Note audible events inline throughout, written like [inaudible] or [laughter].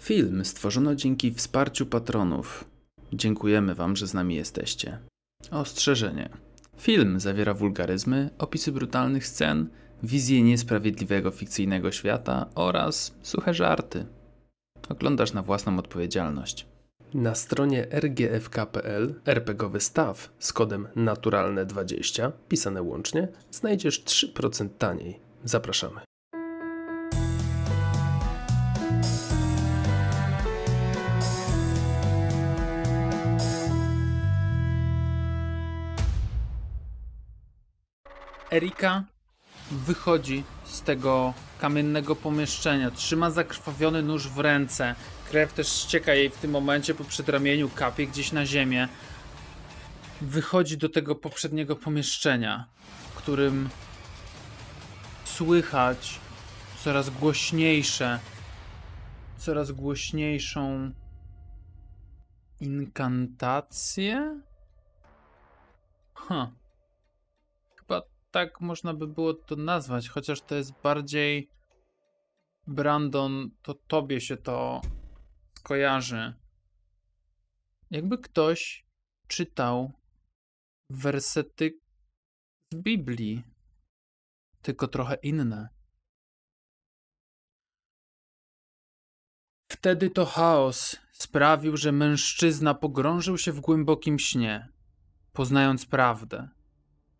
Film stworzono dzięki wsparciu patronów. Dziękujemy Wam, że z nami jesteście. Ostrzeżenie. Film zawiera wulgaryzmy, opisy brutalnych scen, wizję niesprawiedliwego fikcyjnego świata oraz suche żarty. Oglądasz na własną odpowiedzialność. Na stronie rgfk.pl RPGowy staw z kodem naturalne20, pisane łącznie, znajdziesz 3% taniej. Zapraszamy. Erika wychodzi z tego kamiennego pomieszczenia. Trzyma zakrwawiony nóż w ręce. Krew też ścieka jej w tym momencie po przedramieniu, kapie gdzieś na ziemię. Wychodzi do tego poprzedniego pomieszczenia, w którym słychać coraz głośniejsze, coraz głośniejszą inkantację? Huh tak można by było to nazwać, chociaż to jest bardziej Brandon, to tobie się to skojarzy. Jakby ktoś czytał wersety z Biblii, tylko trochę inne. Wtedy to chaos sprawił, że mężczyzna pogrążył się w głębokim śnie, poznając prawdę.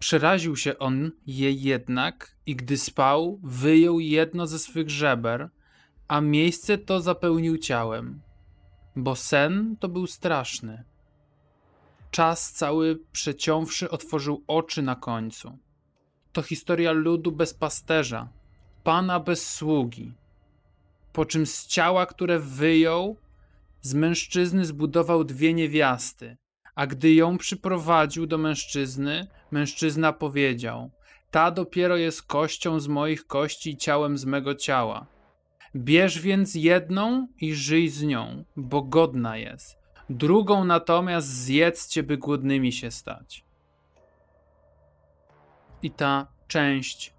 Przeraził się on jej jednak i gdy spał, wyjął jedno ze swych żeber, a miejsce to zapełnił ciałem, bo sen to był straszny. Czas cały przeciąwszy otworzył oczy na końcu. To historia ludu bez pasterza, pana bez sługi. Po czym z ciała, które wyjął, z mężczyzny zbudował dwie niewiasty, a gdy ją przyprowadził do mężczyzny, mężczyzna powiedział: Ta dopiero jest kością z moich kości i ciałem z mego ciała. Bierz więc jedną i żyj z nią, bo godna jest. Drugą natomiast zjedzcie, by głodnymi się stać. I ta część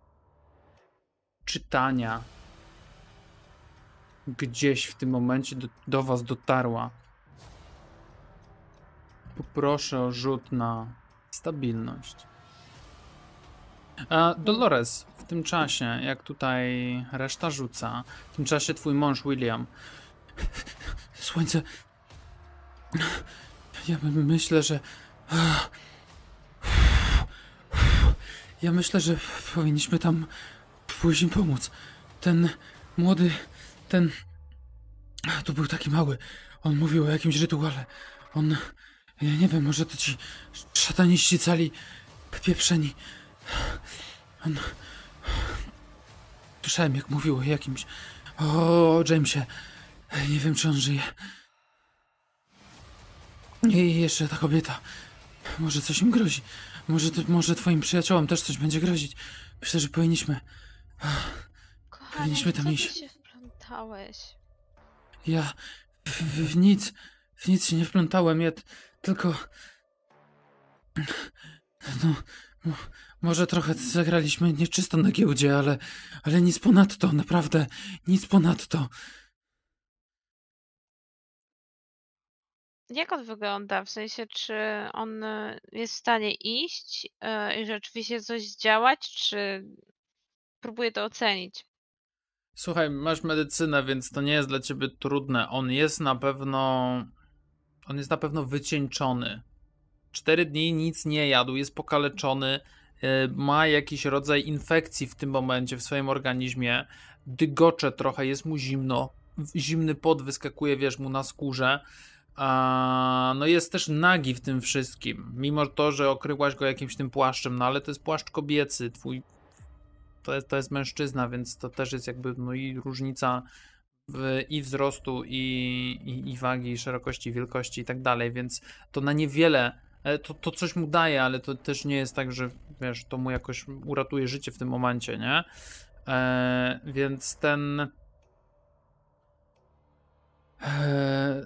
czytania gdzieś w tym momencie do, do Was dotarła Poproszę o rzut na stabilność. Dolores, w tym czasie, jak tutaj reszta rzuca, w tym czasie twój mąż William. [laughs] Słońce. Ja myślę, że. Ja myślę, że powinniśmy tam im pomóc. Ten młody, ten. To był taki mały. On mówił o jakimś rytuale. On ja nie wiem, może to ci szataniści cali pieprzeni. On... Słyszałem, jak mówił o jakimś... O Jamesie. Nie wiem, czy on żyje. I jeszcze ta kobieta. Może coś im grozi. Może, może twoim przyjaciołom też coś będzie grozić. Myślę, że powinniśmy... Kochanie, powinniśmy tam iść. się wplątałeś? Ja w, w, w, nic, w nic się nie wplątałem. Ja tylko. No, może trochę zagraliśmy nieczysto na giełdzie, ale, ale nic ponadto, naprawdę, nic ponadto. Jak on wygląda? W sensie, czy on e, jest w stanie iść yy, i rzeczywiście coś zdziałać, czy próbuje to ocenić? Słuchaj, masz medycynę, więc to nie jest dla ciebie trudne. On jest na pewno on jest na pewno wycieńczony. Cztery dni nic nie jadł, jest pokaleczony, e, ma jakiś rodzaj infekcji w tym momencie w swoim organizmie, dygocze trochę, jest mu zimno, zimny pot wyskakuje, wiesz, mu na skórze. No jest też nagi w tym wszystkim, mimo to, że okryłaś go jakimś tym płaszczem, no ale to jest płaszcz kobiecy, twój to jest, to jest mężczyzna, więc to też jest jakby no i różnica i wzrostu, i, i, i wagi, i szerokości, wielkości i tak dalej, więc to na niewiele, e, to, to coś mu daje, ale to też nie jest tak, że wiesz, to mu jakoś uratuje życie w tym momencie, nie? E, więc ten. E,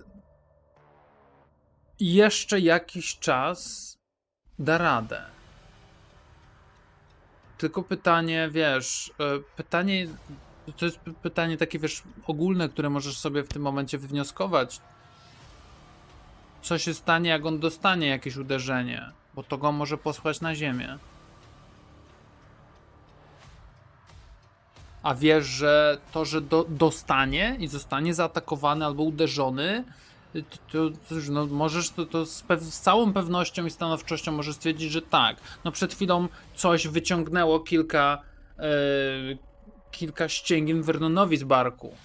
jeszcze jakiś czas da radę. Tylko pytanie, wiesz, e, pytanie To jest py- pytanie takie, wiesz, ogólne, które możesz sobie w tym momencie wywnioskować. Co się stanie, jak on dostanie jakieś uderzenie? Bo to go może posłać na ziemię. A wiesz, że to, że do, dostanie i zostanie zaatakowany albo uderzony, to, to, to no, możesz to, to z, z całą pewnością i stanowczością możesz stwierdzić, że tak. No przed chwilą coś wyciągnęło kilka, e, kilka ścięgien Vernonowi z barku.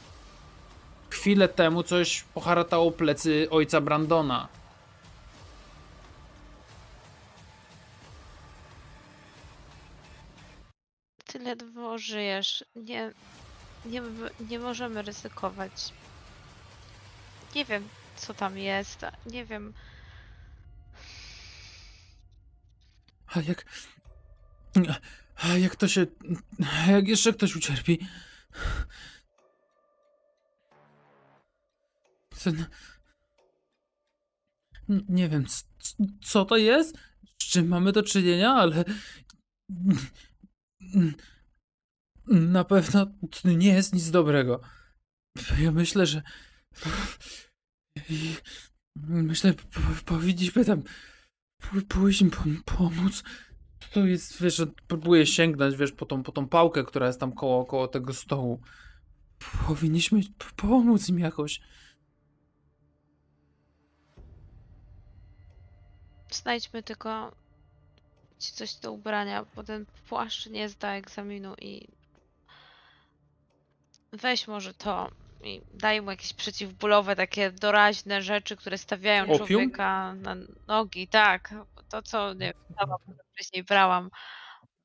Chwilę temu coś poharatało plecy ojca Brandona. Ty ledwo żyjesz. Nie, nie, nie możemy ryzykować. Nie wiem, co tam jest. Nie wiem. A jak. Jak to się. Jak jeszcze ktoś ucierpi. Ten. Nie wiem, co to jest? Z czym mamy do czynienia, ale. Na pewno to nie jest nic dobrego. Ja myślę, że. Myślę, powinniśmy tam Pójść im pom- pomóc. To jest, wiesz, próbuję sięgnąć, wiesz, po tą, po tą pałkę, która jest tam koło, koło tego stołu. Powinniśmy pomóc im jakoś. Znajdźmy tylko ci coś do ubrania, bo ten płaszcz nie zda egzaminu i weź może to i daj mu jakieś przeciwbólowe, takie doraźne rzeczy, które stawiają Opium? człowieka na nogi. Tak, to co nie wiem, sama wcześniej brałam.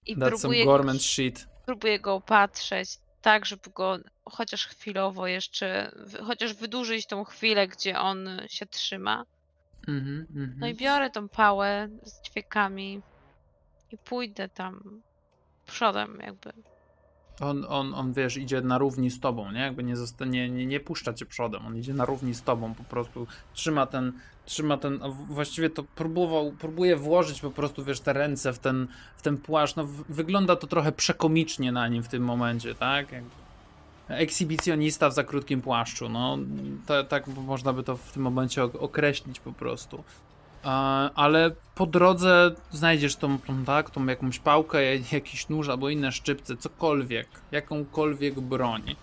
I That's próbuję, shit. próbuję go opatrzeć tak, żeby go chociaż chwilowo jeszcze, chociaż wydłużyć tą chwilę, gdzie on się trzyma. Mhm, mhm. No i biorę tą pałę z dźwiękami i pójdę tam przodem jakby. On, on, on, wiesz, idzie na równi z tobą, nie? Jakby nie, nie, nie, nie puszcza cię przodem, on idzie na równi z tobą, po prostu trzyma ten, trzyma ten, właściwie to próbował, próbuje włożyć po prostu, wiesz, te ręce w ten, w ten płaszcz, no wygląda to trochę przekomicznie na nim w tym momencie, tak? Ekshibicjonista w za krótkim płaszczu, no ta, tak można by to w tym momencie ok- określić po prostu. Ale po drodze znajdziesz tą, tą, tak, tą jakąś pałkę, jakiś nóż albo inne szczypce, cokolwiek, jakąkolwiek broń.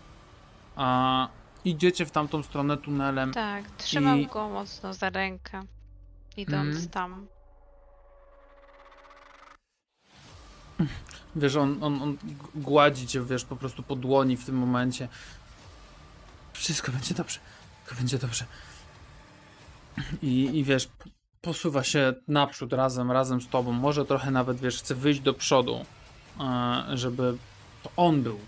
A idziecie w tamtą stronę tunelem. Tak, trzymam I- go mocno za rękę, idąc Mhm. tam. Wiesz, on, on, on gładzi cię, wiesz, po prostu po dłoni w tym momencie. Wszystko będzie dobrze. Wszystko będzie dobrze. I, i wiesz, posuwa się naprzód razem, razem z tobą. Może trochę nawet, wiesz, chce wyjść do przodu, e, żeby to on był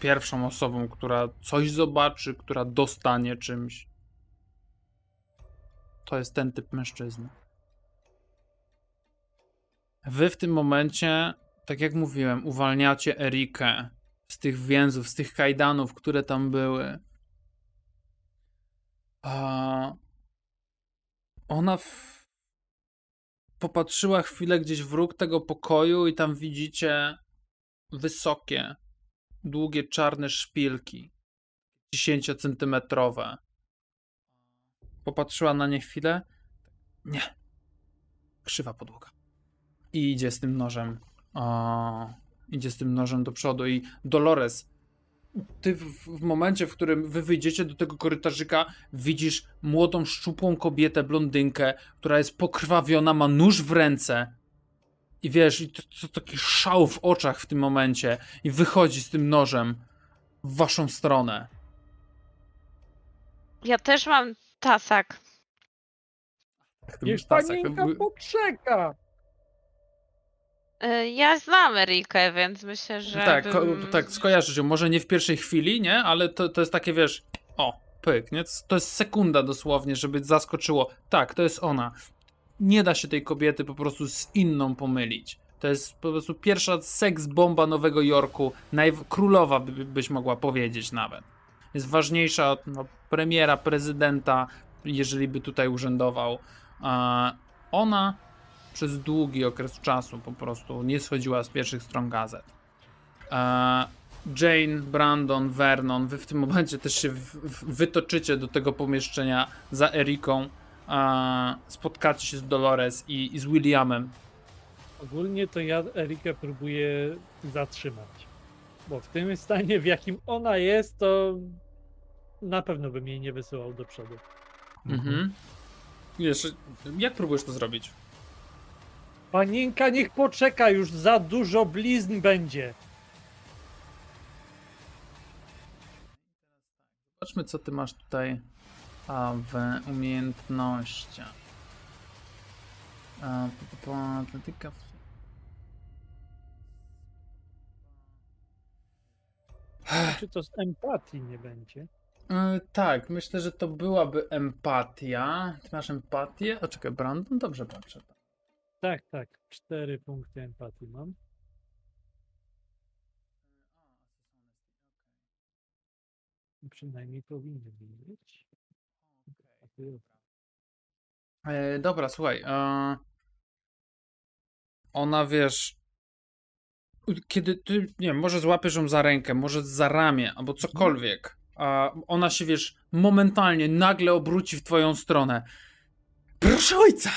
pierwszą osobą, która coś zobaczy, która dostanie czymś. To jest ten typ mężczyzny. Wy w tym momencie, tak jak mówiłem, uwalniacie Erikę z tych więzów, z tych kajdanów, które tam były. A ona w... popatrzyła chwilę gdzieś w róg tego pokoju i tam widzicie wysokie, długie czarne szpilki, 10-centymetrowe. Popatrzyła na nie chwilę. Nie. Krzywa podłoga. I idzie z tym nożem. O, idzie z tym nożem do przodu. I Dolores, ty w, w momencie, w którym wy wyjdziecie do tego korytarzyka, widzisz młodą, szczupłą kobietę, blondynkę, która jest pokrwawiona, ma nóż w ręce. I wiesz, i to, to taki szał w oczach w tym momencie. I wychodzi z tym nożem w waszą stronę. Ja też mam tasak. Niech panienka poczeka. Y, Ja znam Erikę, więc myślę, że. Tak, ko- tak, skojarzysz ją. Może nie w pierwszej chwili, nie? Ale to, to jest takie, wiesz, o, pyk, nie? To jest- sekunda dosłownie, żeby zaskoczyło. Tak, to jest ona. Nie da się tej kobiety po prostu z inną pomylić. To jest po prostu pierwsza seks bomba Nowego Jorku, najw- królowa by, by- byś mogła powiedzieć nawet. Jest ważniejsza od no, premiera, prezydenta, jeżeli by tutaj urzędował. Ona przez długi okres czasu po prostu nie schodziła z pierwszych stron gazet. E, Jane, Brandon, Vernon, wy w tym momencie też się wytoczycie do tego pomieszczenia za Eriką. A spotkacie się z Dolores i, i z Williamem. Ogólnie to ja Erikę próbuję zatrzymać. Bo w tym stanie, w jakim ona jest, to na pewno bym jej nie wysyłał do przodu. Mhm. Jeszcze, jak próbujesz to zrobić? Panienka niech poczeka, już za dużo blizn będzie. Zobaczmy, co ty masz tutaj a, w umiejętnościach. A, atletyka. Czy to z empatii nie będzie? E, tak, myślę, że to byłaby empatia. Ty masz empatię? O, czekaj, Brandon? Dobrze patrzę. Tak, tak. Cztery punkty empatii mam. Przynajmniej powinny być. Ty- E, dobra, słuchaj. E, ona wiesz. Kiedy ty, nie wiem, może złapiesz ją za rękę, może za ramię, albo cokolwiek. A ona się wiesz, momentalnie, nagle obróci w twoją stronę. Proszę ojca!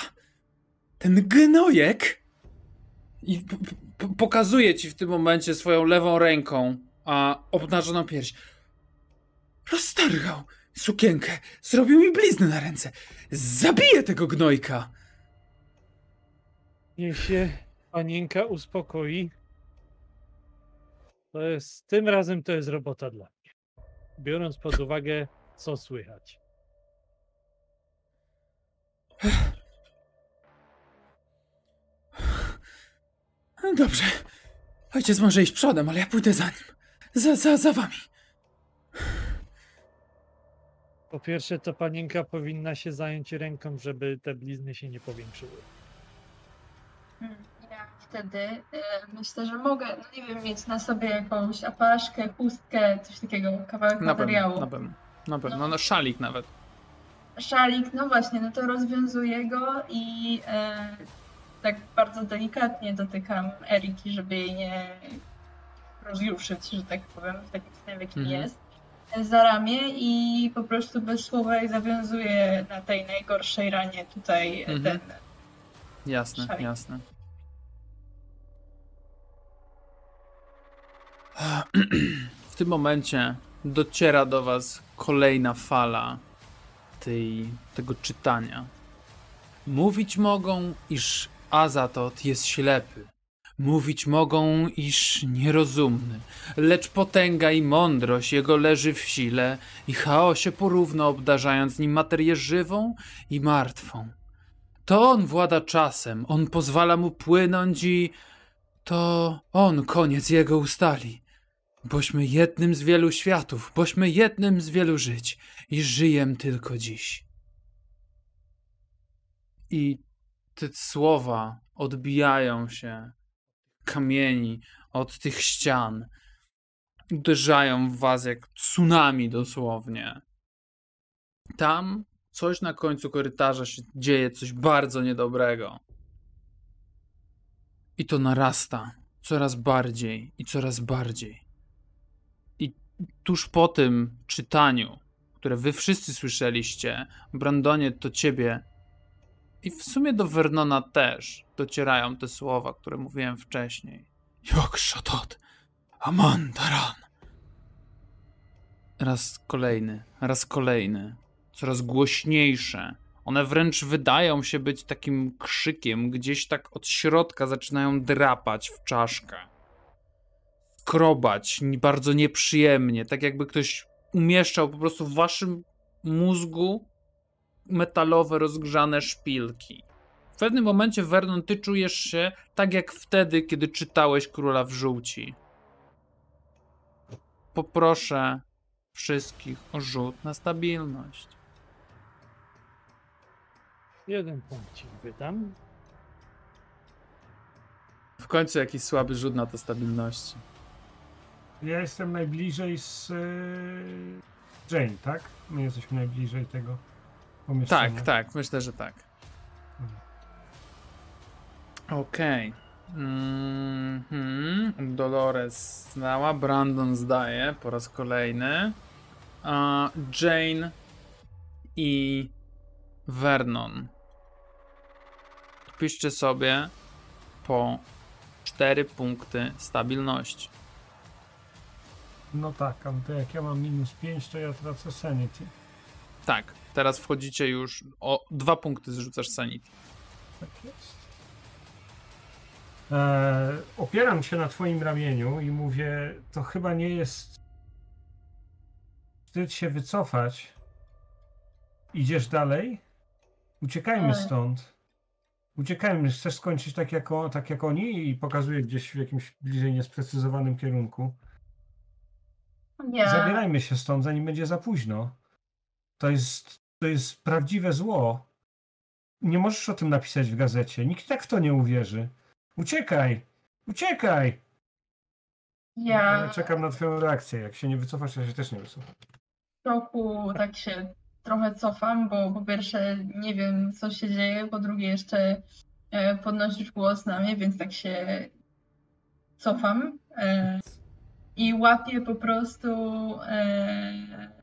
Ten gnojek! I pokazuje ci w tym momencie swoją lewą ręką, a obnażoną pierś. Roztargał sukienkę, zrobił mi blizny na ręce. Zabiję tego gnojka! Niech się panienka uspokoi. To jest, tym razem to jest robota dla mnie. Biorąc pod uwagę, co słychać. Dobrze. Ojciec może iść przodem, ale ja pójdę za nim. Za, za, za wami. Po pierwsze, to panienka powinna się zająć ręką, żeby te blizny się nie powiększyły. Mm, Ja wtedy y, myślę, że mogę, no nie wiem, mieć na sobie jakąś apaszkę, chustkę, coś takiego, kawałek Na materiału. pewno, na pewno. Na pewno, no szalik nawet. Szalik, no właśnie, no to rozwiązuję go i e, tak bardzo delikatnie dotykam Eriki, żeby jej nie rozjuszyć, że tak powiem, w takim stanie, w jakim Mhm. jest, e, za ramię i po prostu bez słowa jej zawiązuję na tej najgorszej ranie tutaj e, Mhm. ten Jasne, Szalik. jasne. [clears throat] W tym momencie dociera do was kolejna fala tej, tego czytania. Mówić mogą, iż Azatot jest ślepy. Mówić mogą, iż nierozumny, lecz potęga i mądrość jego leży w sile i chaosie porówno obdarzając nim materię żywą i martwą. To on włada czasem, on pozwala mu płynąć i to on koniec jego ustali. Bośmy jednym z wielu światów, bośmy jednym z wielu żyć i żyjem tylko dziś. I te słowa odbijają się kamieni od tych ścian. Uderzają w was jak tsunami dosłownie. Tam coś na końcu korytarza się dzieje, coś bardzo niedobrego. I to narasta coraz bardziej i coraz bardziej. I tuż po tym czytaniu, które wy wszyscy słyszeliście, Brandonie, to ciebie i w sumie do Vernona też docierają te słowa, które mówiłem wcześniej. Jak szatot, Amandaran. Raz kolejny, raz kolejny, coraz głośniejsze. One wręcz wydają się być takim krzykiem, gdzieś tak od środka zaczynają drapać w czaszkę. Krobać bardzo nieprzyjemnie, tak jakby ktoś umieszczał po prostu w waszym mózgu metalowe, rozgrzane szpilki. W pewnym momencie, Vernon, ty czujesz się tak jak wtedy, kiedy czytałeś Króla w Żółci. Poproszę wszystkich o rzut na stabilność. Jeden punkt ci wydam. W końcu jakiś słaby rzut na to stabilności. Ja jestem najbliżej z y, Jane, tak? My jesteśmy najbliżej tego pomieszczenia. Tak, tak, myślę, że tak. Okej. Mhm. Dolores zdała, Brandon zdaje po raz kolejny. A Jane i Vernon. Piszcie sobie po 4 punkty stabilności. No tak, ale to jak ja mam minus 5, to ja tracę sanity. Tak, teraz wchodzicie już o 2 punkty zrzucasz sanity. Tak jest. E, opieram się na twoim ramieniu i mówię, to chyba nie jest wstyd się wycofać. Idziesz dalej? Uciekajmy Nie. stąd. Uciekajmy. Chcesz skończyć tak jak, o, tak jak oni i pokazuję gdzieś w jakimś bliżej niesprecyzowanym kierunku. Ja, Zabierajmy się stąd, zanim będzie za późno. To jest, to jest prawdziwe zło. Nie możesz o tym napisać w gazecie. Nikt tak w to nie uwierzy. Uciekaj! Uciekaj! ja Czekam na twoją reakcję. Jak się nie wycofasz, ja się też nie wycofam. w roku tak się trochę cofam, bo po pierwsze nie wiem co się dzieje, po drugie jeszcze e, podnosisz głos na mnie, więc tak się cofam e, i łapię po prostu e,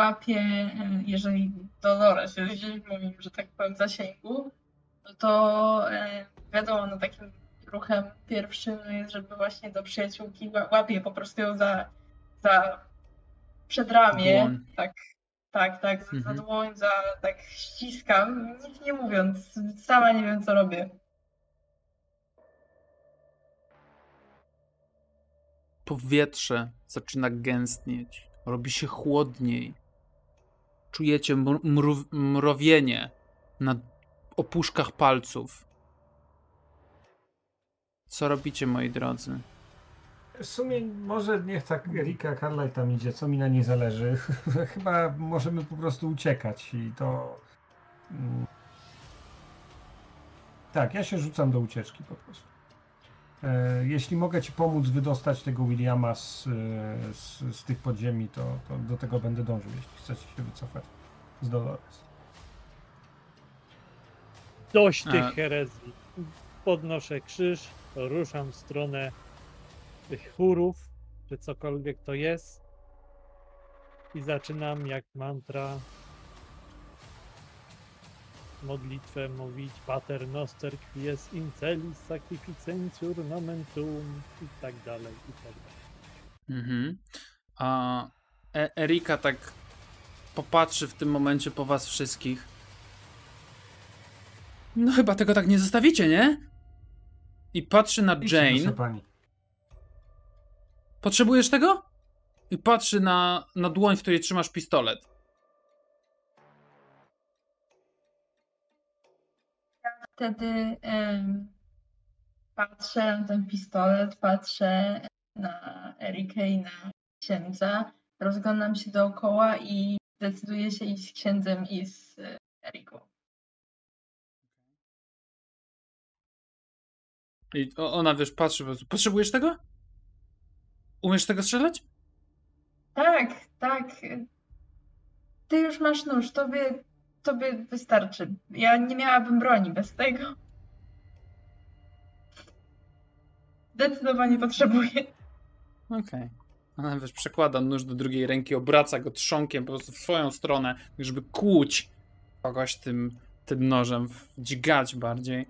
łapię, e, jeżeli Dolores jest gdzieś w moim, że tak powiem, zasięgu, no to e, wiadomo, no takim ruchem pierwszym jest, żeby właśnie do przyjaciółki ła- łapię po prostu ją za, za przedramię, Dłoń. tak, tak, tak, za, za Mhm. dłoń, za, tak ściskam, nic nie mówiąc, sama nie wiem co robię. Powietrze zaczyna gęstnieć, robi się chłodniej. Czujecie mr- mru- mrowienie na opuszkach palców. Co robicie, moi drodzy? W sumie może niech tak Erika Carlyle tam idzie, co mi na niej zależy. [laughs] Chyba możemy po prostu uciekać i to... mm. Tak, ja się rzucam do ucieczki po prostu. E, Jeśli mogę ci pomóc wydostać tego Williama z, e, z, z tych podziemi, to, to do tego będę dążył, jeśli chcecie się wycofać z Dolores. Dość tych A- herezji. Podnoszę krzyż, ruszam w stronę tych chórów, czy cokolwiek to jest. I zaczynam jak mantra modlitwę mówić Pater noster quies in celis sacrificentiur nomentum i tak dalej, i tak dalej. Mhm. A e- Erika tak popatrzy w tym momencie po was wszystkich. No chyba tego tak nie zostawicie, nie? I patrzy na Jane. pani. Potrzebujesz tego? I patrzy na, na dłoń, w której trzymasz pistolet. Wtedy patrzę na ten pistolet, patrzę na Erikę i na księdza, rozglądam się dookoła i decyduję się iść z księdzem i z e, Eriką. I ona, wiesz, patrzy. Potrzebujesz tego? Umiesz tego strzelać? Tak, tak. Ty już masz nóż, tobie, tobie wystarczy. Ja nie miałabym broni bez tego. Zdecydowanie potrzebuję. Okej. Ona, wiesz, przekłada nóż do drugiej ręki, obraca go trzonkiem po prostu w swoją stronę, żeby kłuć kogoś tym, tym nożem, dźgać bardziej.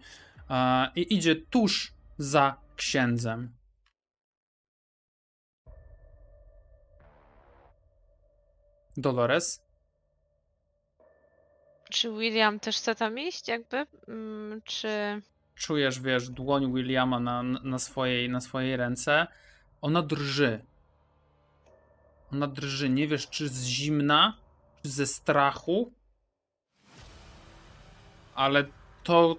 I idzie tuż za księdzem. Dolores? Czy William też chce tam iść, jakby? Mm, Czy. czujesz, wiesz, dłoń Williama na, na, swojej, na swojej ręce. Ona drży. Ona drży. Nie wiesz, czy z zimna, czy ze strachu. Ale to,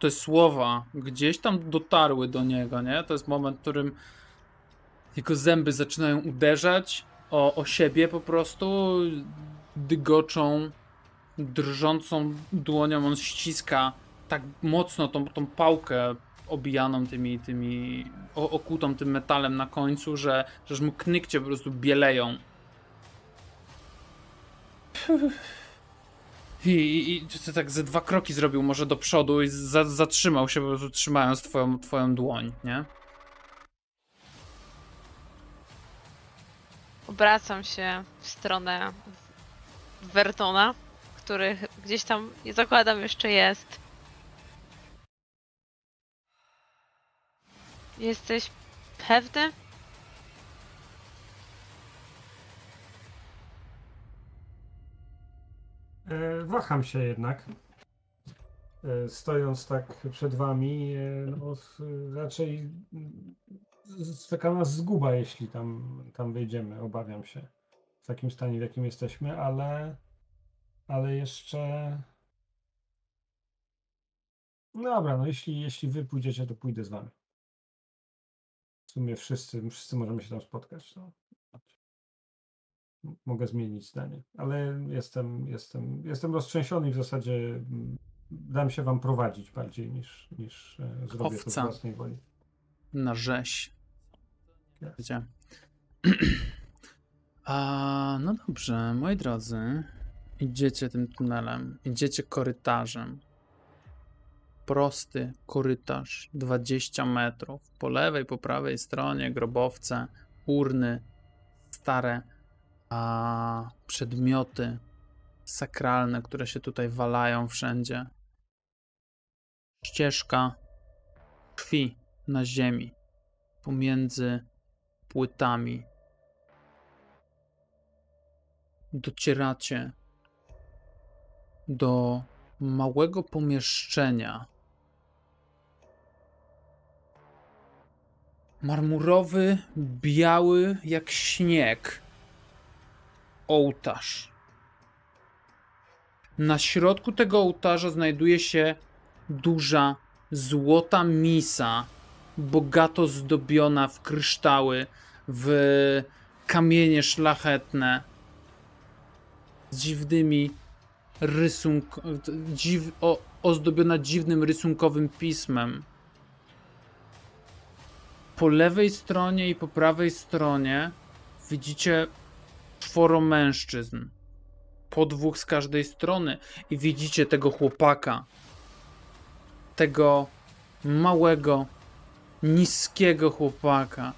te słowa gdzieś tam dotarły do niego, nie? To jest moment, w którym jego zęby zaczynają uderzać o, o siebie po prostu. Dygoczą, drżącą dłonią on ściska tak mocno tą, tą pałkę obijaną tymi, tymi okutą tym metalem na końcu, że, że mu knykcie po prostu bieleją. I, i, i ty tak ze dwa kroki zrobił może do przodu i za, zatrzymał się, po prostu trzymając twoją, twoją dłoń, nie? Obracam się w stronę Vertona, który gdzieś tam, zakładam, jeszcze jest. Jesteś pewny? E, Waham się jednak. E, Stojąc tak przed wami, e, no, raczej czeka nas zguba, jeśli tam, tam wejdziemy, obawiam się. W takim stanie, w jakim jesteśmy, ale, ale jeszcze. No Dobra, no jeśli, jeśli wy pójdziecie, to pójdę z wami. W sumie wszyscy, wszyscy możemy się tam spotkać. No. Mogę zmienić zdanie, ale jestem, jestem, jestem roztrzęsiony i w zasadzie mm, dam się wam prowadzić bardziej niż, niż e, zrobię to z Owca. własnej woli. Na rzeź. Yes. [clears throat] A, no dobrze, moi drodzy. Idziecie tym tunelem, idziecie korytarzem. Prosty korytarz, 20 metrów. Po lewej, po prawej stronie grobowce, urny, stare a, przedmioty sakralne, które się tutaj walają wszędzie. Ścieżka krwi na ziemi pomiędzy płytami. Docieracie do małego pomieszczenia. Marmurowy, biały jak śnieg ołtarz. Na środku tego ołtarza znajduje się duża złota misa bogato zdobiona w kryształy, w kamienie szlachetne, z dziwnymi rysunk... Dziw... O, ozdobiona dziwnym rysunkowym pismem. Po lewej stronie i po prawej stronie widzicie czworo mężczyzn. Po dwóch z każdej strony. I widzicie tego chłopaka. Tego małego, niskiego chłopaka.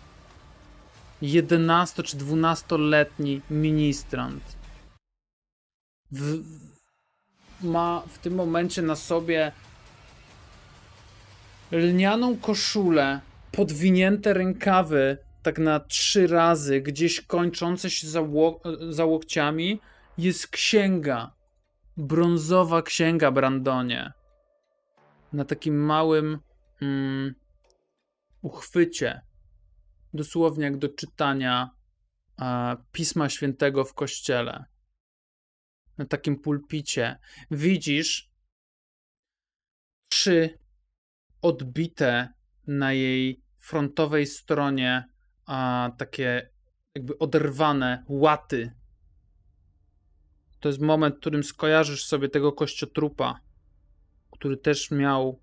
11 czy 12-letni ministrant. W, ma w tym momencie na sobie lnianą koszulę, podwinięte rękawy, tak na trzy razy, gdzieś kończące się za, ło, za łokciami, jest księga. Brązowa księga, Brandonie. Na takim małym mm, uchwycie, dosłownie jak do czytania e, Pisma Świętego w kościele. Na takim pulpicie widzisz trzy odbite na jej frontowej stronie a, takie jakby oderwane łaty. To jest moment, w którym skojarzysz sobie tego kościotrupa, który też miał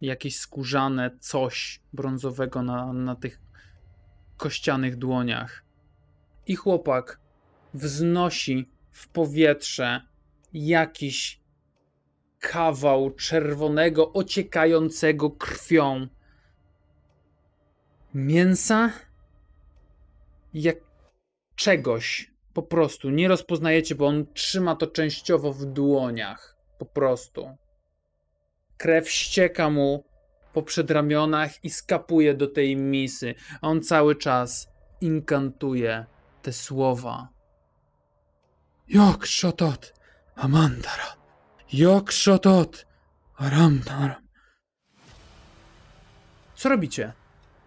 jakieś skórzane coś brązowego na, na tych kościanych dłoniach. I chłopak wznosi w powietrze jakiś kawał czerwonego, ociekającego krwią mięsa, jak czegoś. Po prostu nie rozpoznajecie, bo on trzyma to częściowo w dłoniach. Po prostu. Krew ścieka mu po przedramionach i skapuje do tej misy. A on cały czas inkantuje te słowa. Jak szotot Amandara. Szotot Aramdara. Co robicie?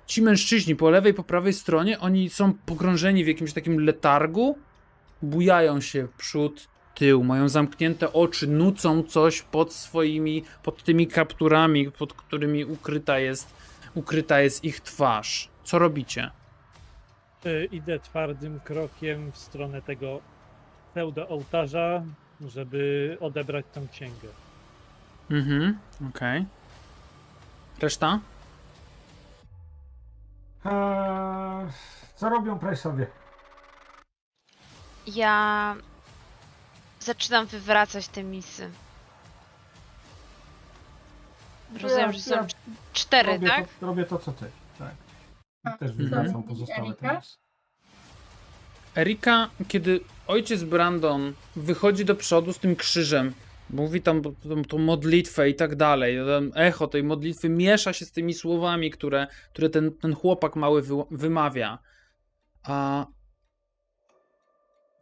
Ci mężczyźni po lewej, po prawej stronie, oni są pogrążeni w jakimś takim letargu, bujają się przód, tył, mają zamknięte oczy, nucą coś pod swoimi, pod tymi kapturami, pod którymi ukryta jest, ukryta jest ich twarz. Co robicie? Y, Idę twardym krokiem w stronę tego pseudo ołtarza, żeby odebrać tą księgę. Mhm, okej. Reszta? Eee, co robią Price'owie? Ja zaczynam wywracać te misy. Rozumiem, że są ja cztery, robię, tak? to, robię to, co ty. Tak. Też wywracam pozostałe Erika? teraz. Erika, kiedy ojciec Brandon wychodzi do przodu z tym krzyżem, mówi tam tą, modlitwę i tak dalej, echo tej modlitwy miesza się z tymi słowami, które, które ten, ten chłopak mały wy, wymawia. A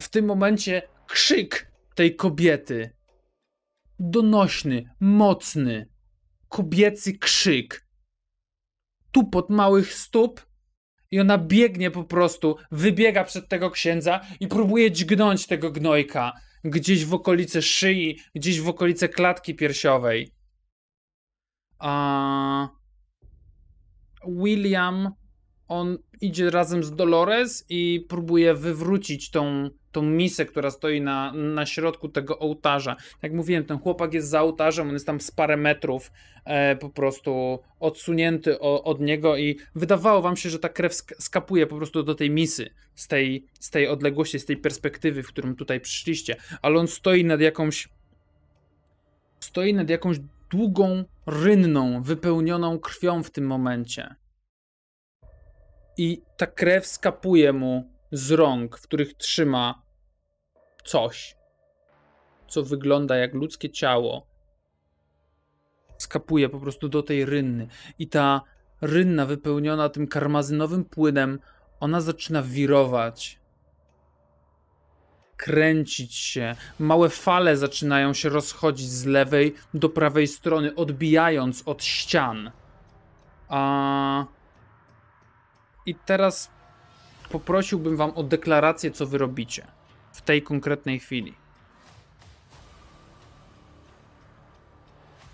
w tym momencie krzyk tej kobiety, donośny, mocny, kobiecy krzyk, tupot małych stóp i ona biegnie po prostu, wybiega przed tego księdza i próbuje dźgnąć tego gnojka gdzieś w okolice szyi, gdzieś w okolice klatki piersiowej. A William, on idzie razem z Dolores i próbuje wywrócić tą, tą misę, która stoi na, na środku tego ołtarza. Jak mówiłem, ten chłopak jest za ołtarzem, on jest tam z parę metrów e, po prostu odsunięty o, od niego i wydawało wam się, że ta krew sk- skapuje po prostu do tej misy z tej, z tej odległości, z tej perspektywy, w którym tutaj przyszliście, ale on stoi nad jakąś stoi nad jakąś długą rynną, wypełnioną krwią w tym momencie. I ta krew skapuje mu z rąk, w których trzyma coś, co wygląda jak ludzkie ciało. Skapuje po prostu do tej rynny. I ta rynna wypełniona tym karmazynowym płynem, ona zaczyna wirować. Kręcić się. Małe fale zaczynają się rozchodzić z lewej do prawej strony, odbijając od ścian. A... I teraz poprosiłbym wam o deklarację, co wy robicie w tej konkretnej chwili.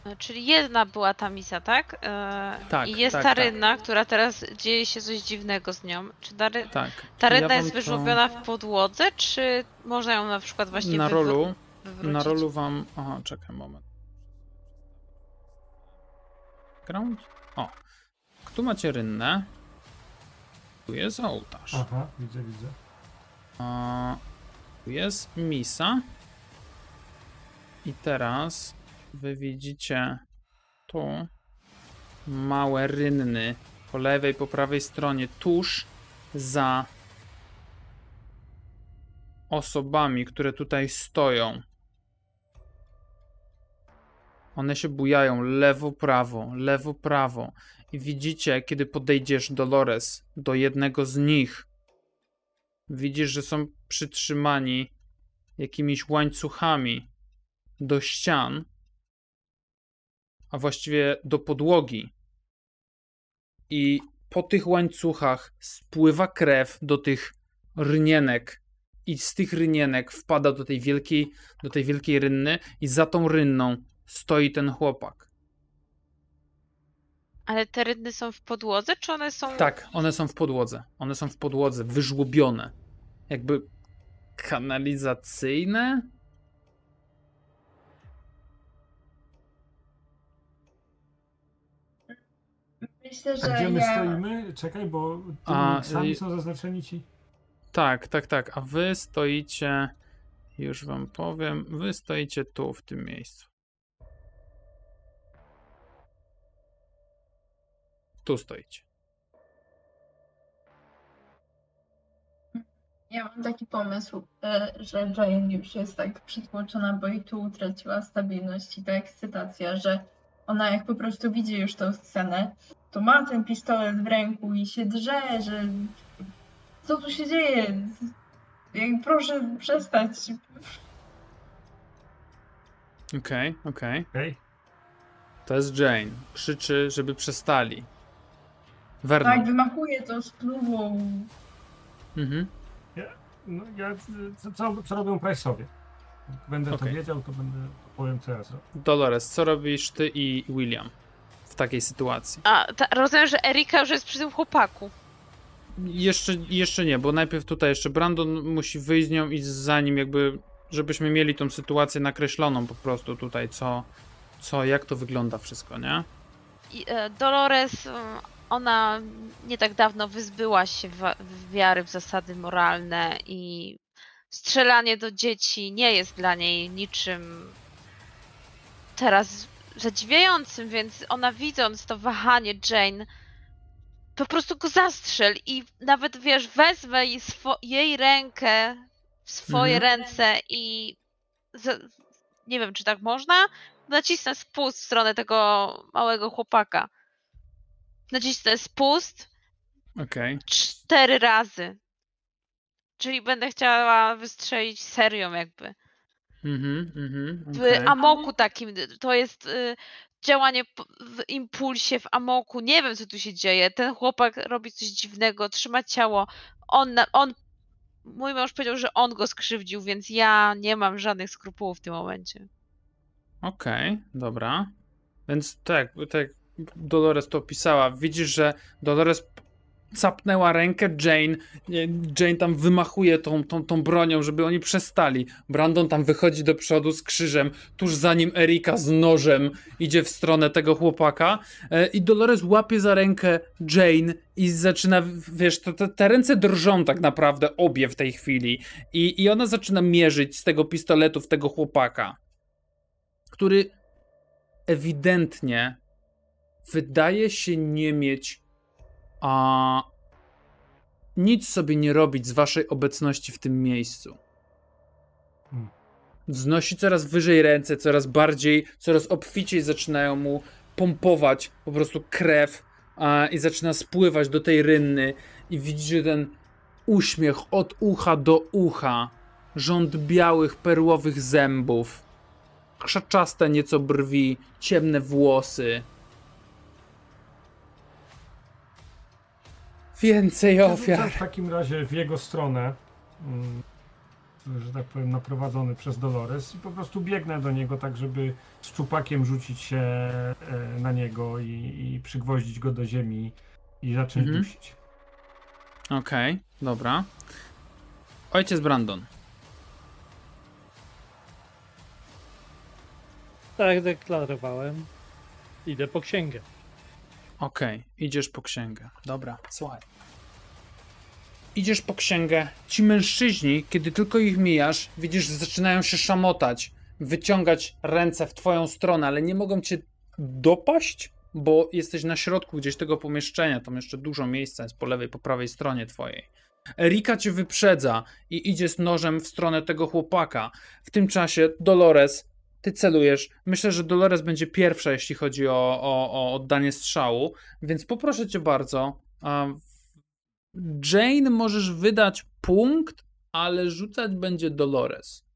E, Czyli jedna była ta misja, tak? E, Tak, I jest tak, ta tak. rynna, która teraz dzieje się coś dziwnego z nią. Czy ta, ry... Tak. ta Ja rynna wam jest to wyżłobiona w podłodze, czy można ją na przykład właśnie Na rolu, wywrócić? na rolu wam. Aha, czekaj moment. Ground? O. Tu macie rynnę. Tu jest ołtarz. Aha, widzę, widzę. A, tu jest misa. I teraz wy widzicie tu małe rynny po lewej, po prawej stronie, tuż za osobami, które tutaj stoją. One się bujają lewo, prawo, lewo, prawo. I widzicie, kiedy podejdziesz, Dolores, do jednego z nich, widzisz, że są przytrzymani jakimiś łańcuchami do ścian, a właściwie do podłogi. I po tych łańcuchach spływa krew do tych rynienek i z tych rynienek wpada do tej wielkiej, do tej wielkiej rynny i za tą rynną stoi ten chłopak. Ale te rynny są w podłodze, czy one są... Tak, one są w podłodze. One są w podłodze, wyżłobione. Jakby kanalizacyjne? Myślę, A że gdzie my ja... stoimy? Czekaj, bo A, sami są zaznaczeni ci. Tak, tak, tak. A wy stoicie, już wam powiem, wy stoicie tu, w tym miejscu. Tu stoicie. Ja mam taki pomysł, e, że Jane już jest tak przytłoczona, bo i tu utraciła stabilność i ta ekscytacja, że ona jak po prostu widzi już tą scenę, to ma ten pistolet w ręku i się drze, że co tu się dzieje? Jak proszę przestać. Okej, okej. Okej? To jest Jane. Krzyczy, żeby przestali. Tak, Vernon. wymachuje to z klubą. Mhm. No, ja, co, co, co robią Price'owie? Jak będę Okej. to wiedział, to będę to powiem co ja zrobię. Dolores, co robisz ty i William w takiej sytuacji? A, ta, rozumiem, że Erika już jest przy tym chłopaku. Jeszcze, jeszcze nie, bo najpierw tutaj jeszcze Brandon musi wyjść z nią i zanim jakby, żebyśmy mieli tą sytuację nakreśloną po prostu tutaj, co, co jak to wygląda wszystko, nie? I, e, Dolores, ona nie tak dawno wyzbyła się w wiary w zasady moralne i strzelanie do dzieci nie jest dla niej niczym teraz zadziwiającym, więc ona widząc to wahanie Jane, po prostu go zastrzel i nawet wiesz, wezmę jej, jej rękę w swoje Mhm. ręce i nie wiem, czy tak można, nacisnę spust w stronę tego małego chłopaka. Nacisnę spust Okej. cztery razy. Czyli będę chciała wystrzelić serią jakby. Mhm, mhm. W okej. amoku takim. To jest y, działanie w impulsie, w amoku. Nie wiem, co tu się dzieje. Ten chłopak robi coś dziwnego, trzyma ciało. On, on mój mąż powiedział, że on go skrzywdził, więc ja nie mam żadnych skrupułów w tym momencie. Okej, dobra. Więc tak, tak Dolores to opisała. Widzisz, że Dolores capnęła rękę Jane. Jane tam wymachuje tą, tą, tą bronią, żeby oni przestali. Brandon tam wychodzi do przodu z krzyżem, tuż za nim Erika z nożem idzie w stronę tego chłopaka. E, I Dolores łapie za rękę Jane i zaczyna, wiesz, to, to, te ręce drżą tak naprawdę, obie w tej chwili. I, I ona zaczyna mierzyć z tego pistoletu w tego chłopaka który ewidentnie wydaje się nie mieć a nic sobie nie robić z waszej obecności w tym miejscu. Hmm. Wznosi coraz wyżej ręce, coraz bardziej, coraz obficiej zaczynają mu pompować po prostu krew a, i zaczyna spływać do tej rynny i widzicie ten uśmiech od ucha do ucha, rząd białych, perłowych zębów, krzaczaste nieco brwi, ciemne włosy. Więcej ofiar. w takim razie w jego stronę, mm, że tak powiem, naprowadzony przez Dolores i po prostu biegnę do niego tak, żeby z czupakiem rzucić się e, na niego i, i przygwoździć go do ziemi i zacząć Mhm. dusić. Okej, dobra. Ojciec Brandon. Tak jak deklarowałem, idę po księgę. Okej, idziesz po księgę. Dobra, słuchaj. Idziesz po księgę. Ci mężczyźni, kiedy tylko ich mijasz, widzisz, zaczynają się szamotać, wyciągać ręce w twoją stronę, ale nie mogą cię dopaść, bo jesteś na środku gdzieś tego pomieszczenia. Tam jeszcze dużo miejsca jest po lewej, po prawej stronie twojej. Erika cię wyprzedza i idzie z nożem w stronę tego chłopaka. W tym czasie Dolores, ty celujesz. Myślę, że Dolores będzie pierwsza, jeśli chodzi o, o, o oddanie strzału, więc poproszę cię bardzo. Jane możesz wydać punkt, ale rzucać będzie Dolores.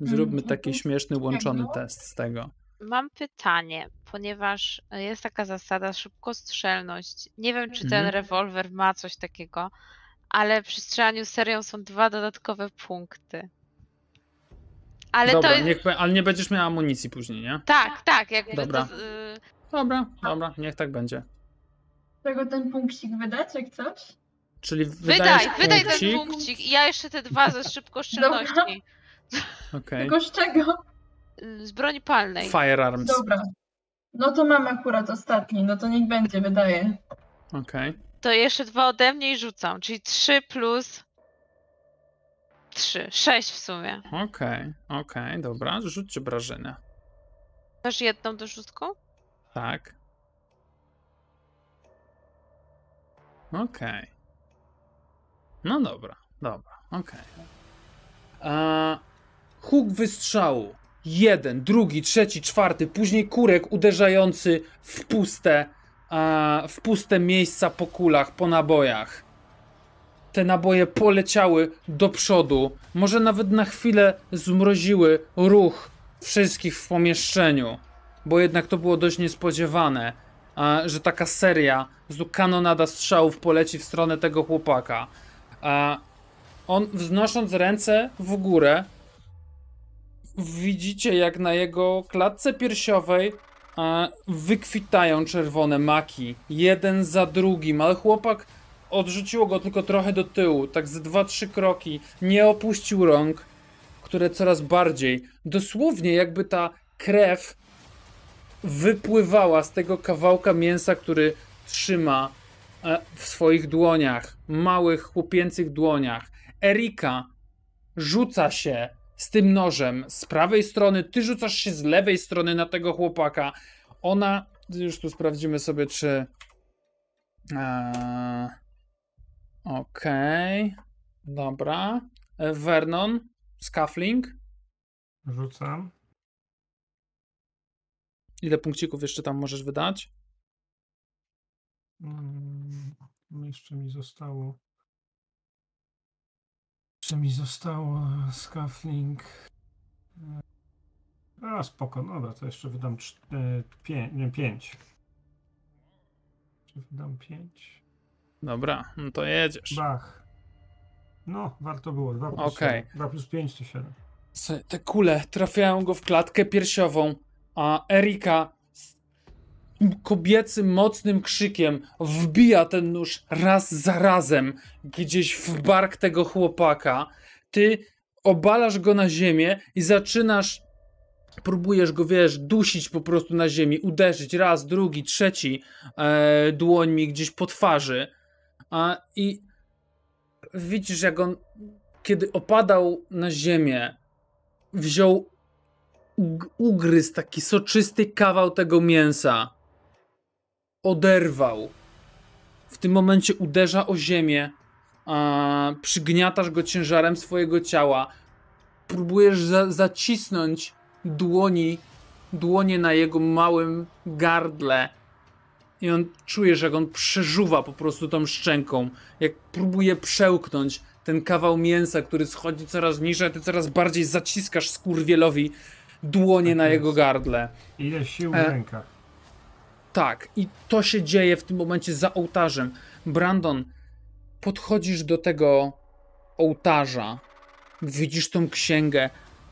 Zróbmy Mm, taki mhm. śmieszny, łączony test z tego. Mam pytanie, ponieważ jest taka zasada szybkostrzelność. Nie wiem, czy ten Mhm. rewolwer ma coś takiego, ale przy strzelaniu serią są dwa dodatkowe punkty. Ale Dobra, to jest. niech, ale nie będziesz miała amunicji później, nie? Tak, tak, jakby Dobra. to. y, Dobra, dobra, niech tak będzie. Czego ten punkcik wydać, jak coś? Czyli Wydaj, wydaj ten punkcik. i ja jeszcze te dwa ze szybkostrzelności. Okej. Tylko z czego? Z broni palnej. Firearms. Dobra. No to mam akurat ostatni, no to niech będzie, wydaje. Okej. To jeszcze dwa ode mnie i rzucam, czyli 3 plus 3, 6 w sumie. Okej, okej, dobra. Rzućcie obrażenia. Masz jedną do rzutku? Tak. Okej. No dobra, dobra, okej. Okay. Huk wystrzału. Jeden, drugi, trzeci, czwarty, później kurek uderzający w puste, a, w puste miejsca po kulach, po nabojach. Te naboje poleciały do przodu, może nawet na chwilę zmroziły ruch wszystkich w pomieszczeniu bo jednak to było dość niespodziewane, że taka seria, kanonada strzałów poleci w stronę tego chłopaka. On wznosząc ręce w górę, widzicie jak na jego klatce piersiowej wykwitają czerwone maki, jeden za drugim, ale chłopak odrzuciło go tylko trochę do tyłu, tak dwa, trzy kroki, nie opuścił rąk, które coraz bardziej, dosłownie jakby ta krew wypływała z tego kawałka mięsa, który trzyma e, w swoich dłoniach, małych chłopięcych dłoniach. Erika rzuca się z tym nożem z prawej strony, ty rzucasz się z lewej strony na tego chłopaka. Ona, już tu sprawdzimy sobie, czy. Eee, Okej, dobra. E, Vernon, Scuffling. Rzucam. Ile punkcików jeszcze tam możesz wydać? Mm, Jeszcze mi zostało. Jeszcze mi zostało Scuffling. A spoko, no dobra, to jeszcze wydam 5. Nie, 5. Czy wydam 5? Dobra, no to jedziesz. Bach. No, warto było. 2 plus, Okej. 7. 2 plus 5 to 7. Se- Te kule trafiają go w klatkę piersiową, a Erika z kobiecym, mocnym krzykiem wbija ten nóż raz za razem gdzieś w bark tego chłopaka. Ty obalasz go na ziemię i zaczynasz, próbujesz go, wiesz, dusić po prostu na ziemi, uderzyć raz, drugi, trzeci e, dłońmi gdzieś po twarzy. A, I widzisz, jak on, kiedy opadał na ziemię, wziął, ug- ugryzł taki soczysty kawał tego mięsa. Oderwał. W tym momencie uderza o ziemię. A, przygniatasz go ciężarem swojego ciała. Próbujesz za, zacisnąć dłoni, dłonie na jego małym gardle. I on czujesz, jak on przeżuwa po prostu tą szczęką. Jak próbuje przełknąć ten kawał mięsa, który schodzi coraz niżej, a ty coraz bardziej zaciskasz skurwielowi dłonie Tak na jego gardle. Ile sił w E. rękach. Tak, i to się dzieje w tym momencie za ołtarzem. Brandon, podchodzisz do tego ołtarza, widzisz tą księgę.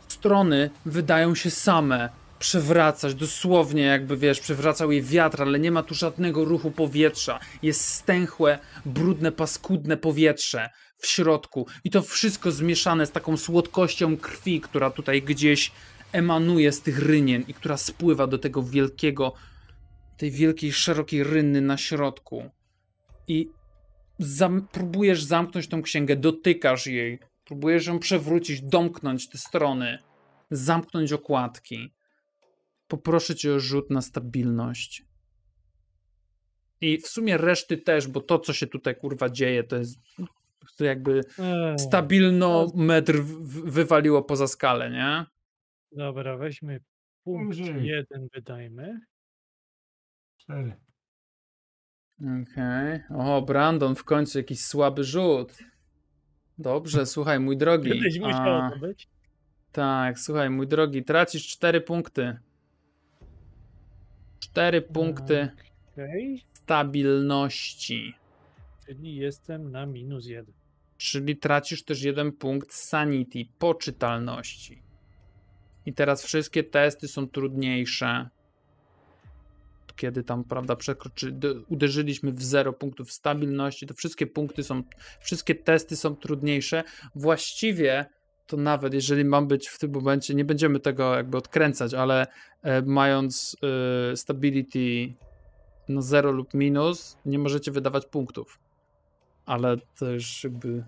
Strony wydają się same przewracać, dosłownie jakby wiesz, przewracał je wiatr, ale nie ma tu żadnego ruchu powietrza. Jest stęchłe, brudne, paskudne powietrze w środku i to wszystko zmieszane z taką słodkością krwi, która tutaj gdzieś emanuje z tych rynien i która spływa do tego wielkiego, tej wielkiej, szerokiej rynny na środku. I zam- próbujesz zamknąć tą księgę, dotykasz jej, próbujesz ją przewrócić, domknąć te strony, zamknąć okładki. Poproszę cię o rzut na stabilność. I w sumie reszty też, bo to, co się tutaj kurwa dzieje, to jest to jakby Eee, stabilno metr wywaliło poza skalę, nie? Dobra, weźmy punkt Umrzyj. jeden, wydajmy. 4. Okej. O, Brandon, w końcu jakiś słaby rzut. Dobrze, słuchaj, mój drogi. Kiedyś musiało a, to być. tak, słuchaj, mój drogi, tracisz 4 punkty. 4 punkty Okej, stabilności. czyli jestem na minus jeden. Czyli tracisz też jeden punkt sanity, poczytalności. I teraz wszystkie testy są trudniejsze. Kiedy tam, prawda, przekroczy, uderzyliśmy w 0 punktów stabilności, to wszystkie punkty są, wszystkie testy są trudniejsze. Właściwie to nawet jeżeli mam być w tym momencie, nie będziemy tego jakby odkręcać, ale e, mając e, stability no 0 lub minus, nie możecie wydawać punktów. Ale to już jakby.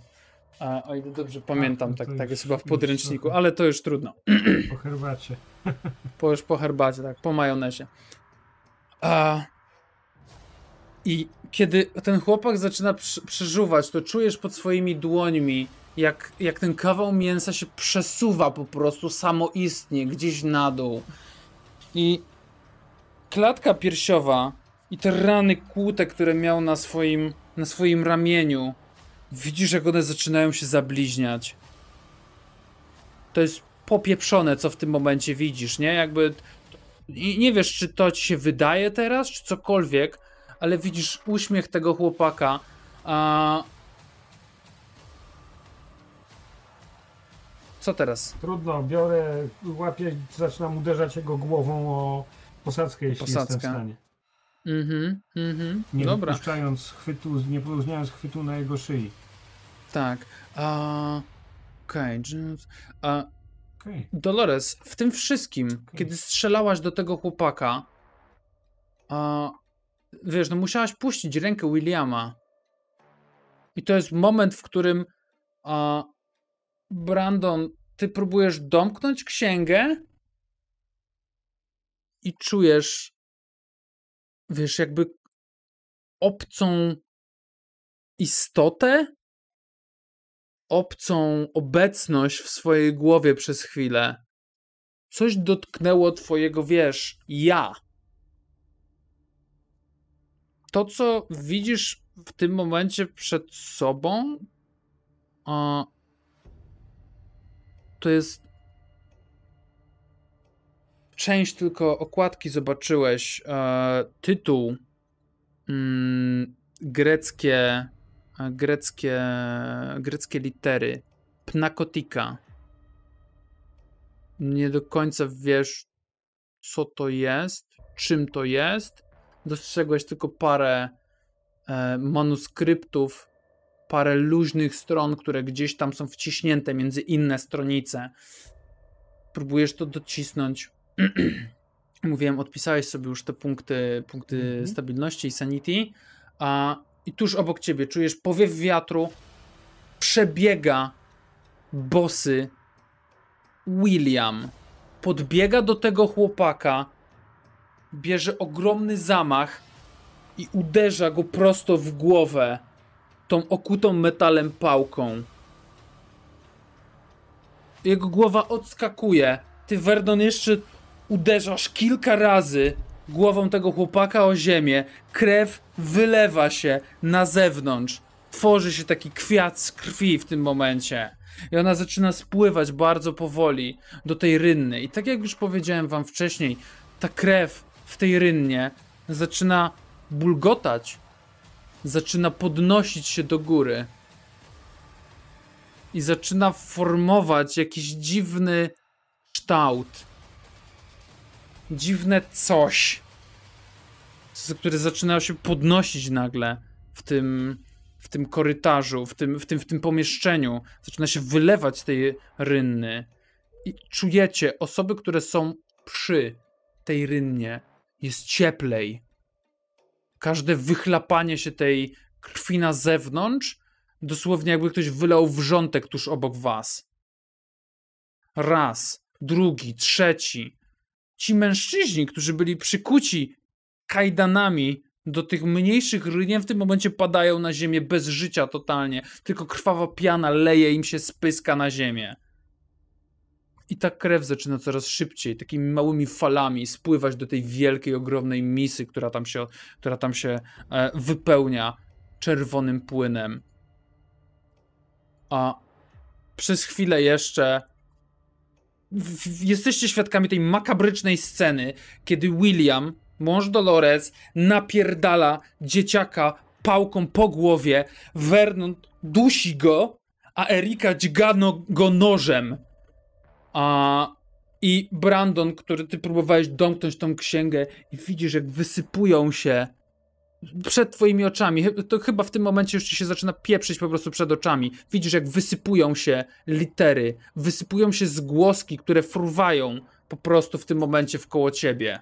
A, o ile dobrze pamiętam, no tak, tak jest chyba w podręczniku, trochę. ale to już trudno. Po herbacie. [clears throat] Po, już po herbacie, tak, po majonezie. A, I kiedy ten chłopak zaczyna przeżuwać, to czujesz pod swoimi dłońmi, jak, jak ten kawał mięsa się przesuwa po prostu samoistnie gdzieś na dół. I klatka piersiowa i te rany kłute, które miał na swoim, na swoim ramieniu, widzisz, jak one zaczynają się zabliźniać. To jest popieprzone, co w tym momencie widzisz, nie? Jakby. I nie wiesz, czy to ci się wydaje teraz, czy cokolwiek, ale widzisz uśmiech tego chłopaka. A... Co teraz? Trudno, biorę, łapię, zaczynam uderzać jego głową o posadzkę, jeśli jestem w stanie. Mhm, mhm. Nie Dobra. wypuszczając chwytu, nie wyróżniając chwytu na jego szyi. Tak. A... Okej. A... Okej. Dolores, w tym wszystkim, kiedy strzelałaś do tego chłopaka, a, wiesz, no musiałaś puścić rękę Williama. I to jest moment, w którym a, Brandon, ty próbujesz domknąć księgę i czujesz, wiesz, jakby obcą istotę, obcą obecność w swojej głowie przez chwilę. Coś dotknęło twojego, wiesz, ja. To, co widzisz w tym momencie przed sobą, a, to jest część tylko okładki zobaczyłeś. E, tytuł mm, greckie, e, greckie, greckie litery. Pnakotika. Nie do końca wiesz, co to jest, czym to jest. Dostrzegłeś tylko parę e, manuskryptów, parę luźnych stron, które gdzieś tam są wciśnięte między inne stronice. Próbujesz to docisnąć. [clears throat] Mówiłem, odpisałeś sobie już te punkty, punkty Mhm. stabilności i sanity. A, I tuż obok ciebie czujesz powiew wiatru. Przebiega bosy William. Podbiega do tego chłopaka. Bierze ogromny zamach i uderza go prosto w głowę tą okutą metalem pałką. Jego głowa odskakuje. Ty, Verdon, jeszcze uderzasz kilka razy głową tego chłopaka o ziemię. Krew wylewa się na zewnątrz. Tworzy się taki kwiat z krwi w tym momencie. I ona zaczyna spływać bardzo powoli do tej rynny. I tak jak już powiedziałem wam wcześniej, ta krew w tej rynnie zaczyna bulgotać, zaczyna podnosić się do góry i zaczyna formować jakiś dziwny kształt. Dziwne coś, które zaczynają się podnosić nagle w tym, w tym korytarzu, w tym, w, tym, w tym pomieszczeniu. Zaczyna się wylewać z tej rynny. I czujecie, osoby, które są przy tej rynnie, jest cieplej każde wychlapanie się tej krwi na zewnątrz, dosłownie jakby ktoś wylał wrzątek tuż obok was. Raz, drugi, trzeci. Ci mężczyźni, którzy byli przykuci kajdanami do tych mniejszych rynien, w tym momencie padają na ziemię bez życia totalnie. Tylko krwawa piana leje im się spyska na ziemię. I ta krew zaczyna coraz szybciej, takimi małymi falami spływać do tej wielkiej, ogromnej misy, która tam się, która tam się e, wypełnia czerwonym płynem. A przez chwilę jeszcze jesteście świadkami tej makabrycznej sceny, kiedy William, mąż Dolores, napierdala dzieciaka pałką po głowie, Vernon dusi go, a Erika dźgano go nożem. A, I Brandon, który ty próbowałeś domknąć tą księgę i widzisz, jak wysypują się przed twoimi oczami. To chyba w tym momencie już ci się zaczyna pieprzyć po prostu przed oczami. Widzisz, jak wysypują się litery, wysypują się zgłoski, które fruwają po prostu w tym momencie wkoło ciebie.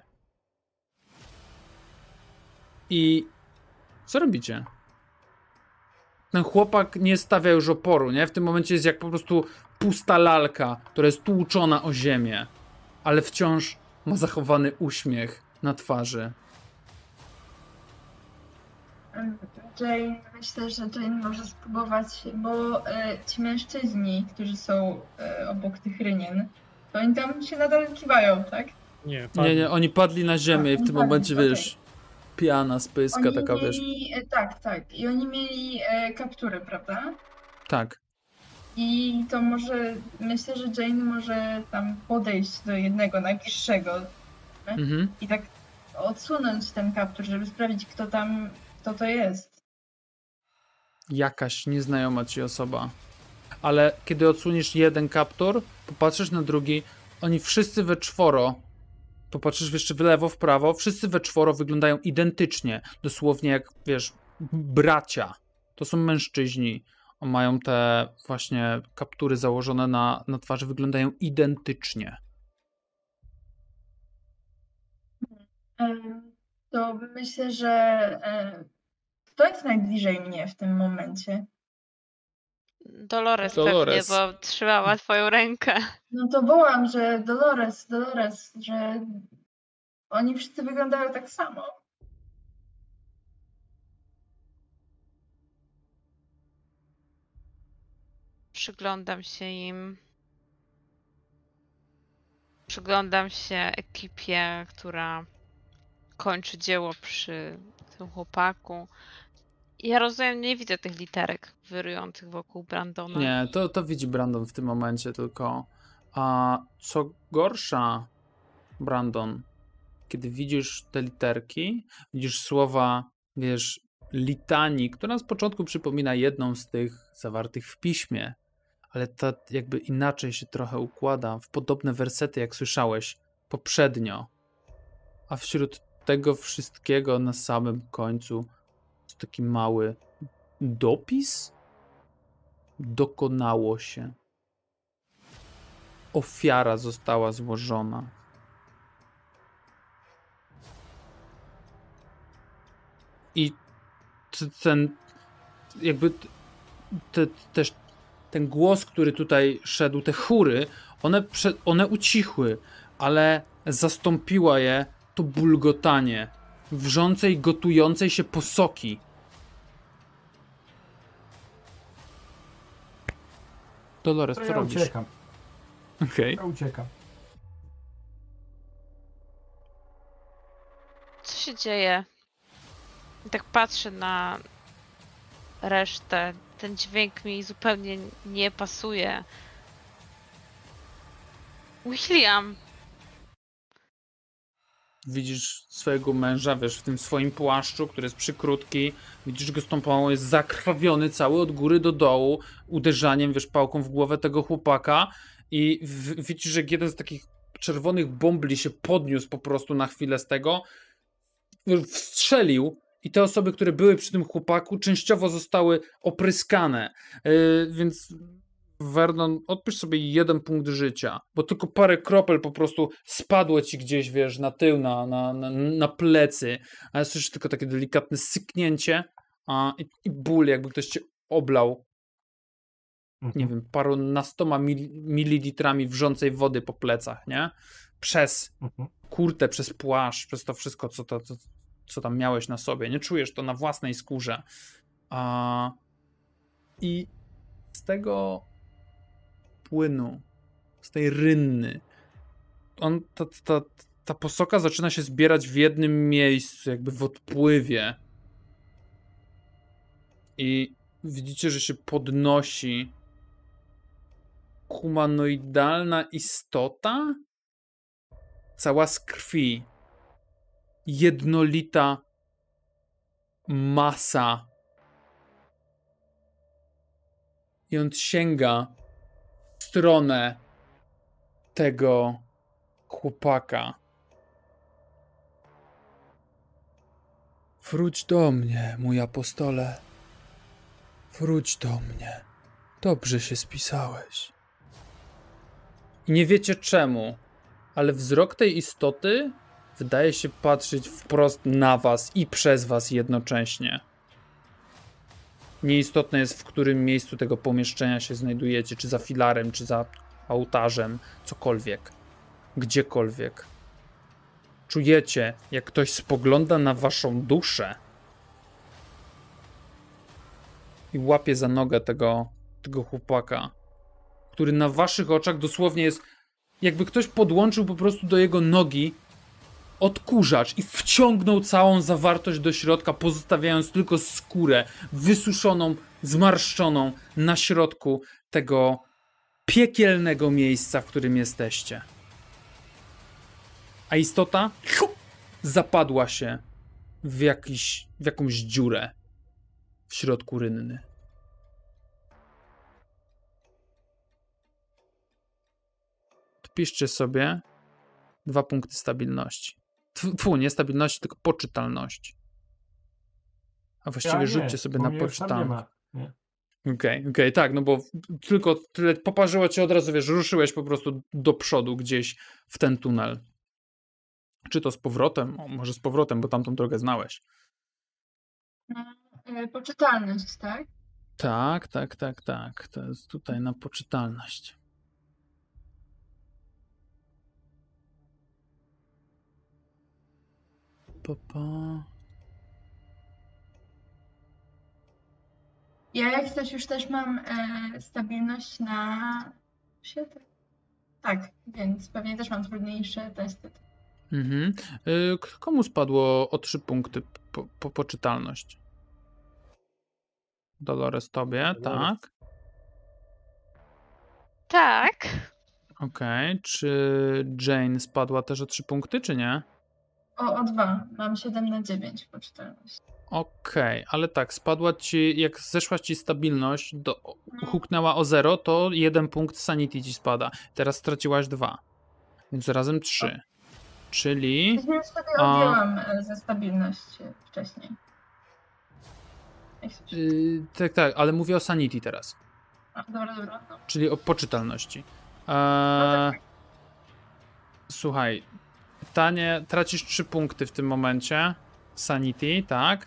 I co robicie? Ten chłopak nie stawia już oporu, nie? W tym momencie jest jak po prostu pusta lalka, która jest tłuczona o ziemię, ale wciąż ma zachowany uśmiech na twarzy. Jane, myślę, że Jane może spróbować, bo e, ci mężczyźni, którzy są e, obok tych rynien, to oni tam się nadal kiwają, tak? Nie, Nie, nie, oni padli na ziemię i w oni tym padli, momencie, okej. wiesz, piana, spyska, Oni taka, wiesz, mieli, e, tak, tak. I oni mieli e, kaptury, prawda? tak. I to może, myślę, że Jane może tam podejść do jednego najbliższego Mhm. i tak odsunąć ten kaptur, żeby sprawdzić, kto tam, kto to jest. Jakaś nieznajoma ci osoba. Ale kiedy odsuniesz jeden kaptur, popatrzysz na drugi, oni wszyscy we czworo, popatrzysz jeszcze w lewo, w prawo, wszyscy we czworo wyglądają identycznie. Dosłownie jak, wiesz, bracia. To są mężczyźni. Mają te właśnie kaptury założone na, na twarzy, wyglądają identycznie. Em, To myślę, że e, kto jest najbliżej mnie w tym momencie? Dolores, Dolores. pewnie, bo trzymała twoją rękę. No to wołam, że Dolores, Dolores, że oni wszyscy wyglądają tak samo. Przyglądam się im. Przyglądam się ekipie, która kończy dzieło przy tym chłopaku. Ja rozumiem, nie widzę tych literek wyrujących wokół Brandona. Nie, to, to widzi Brandon w tym momencie tylko. A co gorsza, Brandon, kiedy widzisz te literki, widzisz słowa, wiesz, litanii, która z początku przypomina jedną z tych zawartych w piśmie, ale ta jakby inaczej się trochę układa w podobne wersety, jak słyszałeś poprzednio. A wśród tego wszystkiego na samym końcu jest taki mały dopis. Dokonało się. Ofiara została złożona. I ten, jakby te, też ten głos, który tutaj szedł, te chóry, one, one ucichły, ale zastąpiła je to bulgotanie wrzącej, gotującej się posoki. Dolores, To co ja robisz? uciekam. Okej. Ja uciekam. Co się dzieje? I tak patrzę na resztę. Ten dźwięk mi zupełnie nie pasuje. William! Widzisz swojego męża, wiesz, w tym swoim płaszczu, który jest przykrótki. Widzisz go stąpało, jest zakrwawiony cały od góry do dołu, uderzaniem, wiesz, pałką w głowę tego chłopaka. I widzisz, że jeden z takich czerwonych bombli się podniósł po prostu na chwilę z tego. Wstrzelił i te osoby, które były przy tym chłopaku, częściowo zostały opryskane. Yy, więc Vernon, odpisz sobie jeden punkt życia, bo tylko parę kropel po prostu spadło ci gdzieś, wiesz, na tył, na, na, na, na plecy, ale słyszysz tylko takie delikatne syknięcie a, i, i ból, jakby ktoś cię oblał, Mhm. nie wiem, parunastoma mil, mililitrami wrzącej wody po plecach, nie? Przez Mhm. kurtę, przez płaszcz, przez to wszystko, co, to, co, co tam miałeś na sobie. Nie czujesz to na własnej skórze. A, I z tego płynu, z tej rynny, on, ta, ta, ta posoka zaczyna się zbierać w jednym miejscu, jakby w odpływie. I widzicie, że się podnosi humanoidalna istota, cała z krwi, jednolita masa. I on sięga w stronę tego chłopaka. Wróć do mnie, mój apostole. Wróć do mnie. Dobrze się spisałeś. I nie wiecie czemu, ale wzrok tej istoty wydaje się patrzeć wprost na was i przez was jednocześnie. Nieistotne jest, w którym miejscu tego pomieszczenia się znajdujecie, czy za filarem, czy za ołtarzem, cokolwiek, gdziekolwiek. Czujecie, jak ktoś spogląda na waszą duszę i łapie za nogę tego, tego chłopaka, który na waszych oczach dosłownie jest, jakby ktoś podłączył po prostu do jego nogi odkurzacz i wciągnął całą zawartość do środka, pozostawiając tylko skórę wysuszoną, zmarszczoną na środku tego piekielnego miejsca, w którym jesteście. A istota zapadła się w, jakiś, w jakąś dziurę w środku rynny. Wpiszcie sobie dwa punkty stabilności. Tfu, nie stabilności, tylko poczytalności. A właściwie Ja nie, rzućcie sobie na poczytalność. ma. Nie. Okej, okej, tak, no bo tylko tyle poparzyło cię od razu, wiesz, ruszyłeś po prostu do przodu gdzieś w ten tunel. Czy to z powrotem? O, może z powrotem, bo tamtą drogę znałeś. E, Poczytalność, tak? Tak, tak, tak, tak. To jest tutaj na poczytalność. Pa, pa. Ja jak coś już też mam e, stabilność na... Shit. Tak, więc pewnie też mam trudniejsze testy. Mhm. Y, Komu spadło o 3 punkty po, po poczytalność? Dolores tobie, Dolores. tak. Tak. Okej. Czy Jane spadła też o 3 punkty, czy nie? O, o dwa. Mam 7 na 9 poczytalność. Okej, ale tak, spadła ci, jak zeszła ci stabilność, do, huknęła o 0, to jeden punkt sanity ci spada. Teraz straciłaś dwa, więc razem 3. Czyli Ja sobie A- odjęłam e, ze stabilności wcześniej. Yy, tak, tak, ale mówię o sanity teraz, A, dobra, dobra. No. czyli o poczytalności. No Eee, tak. słuchaj, pytanie, tracisz 3 punkty w tym momencie, sanity, tak?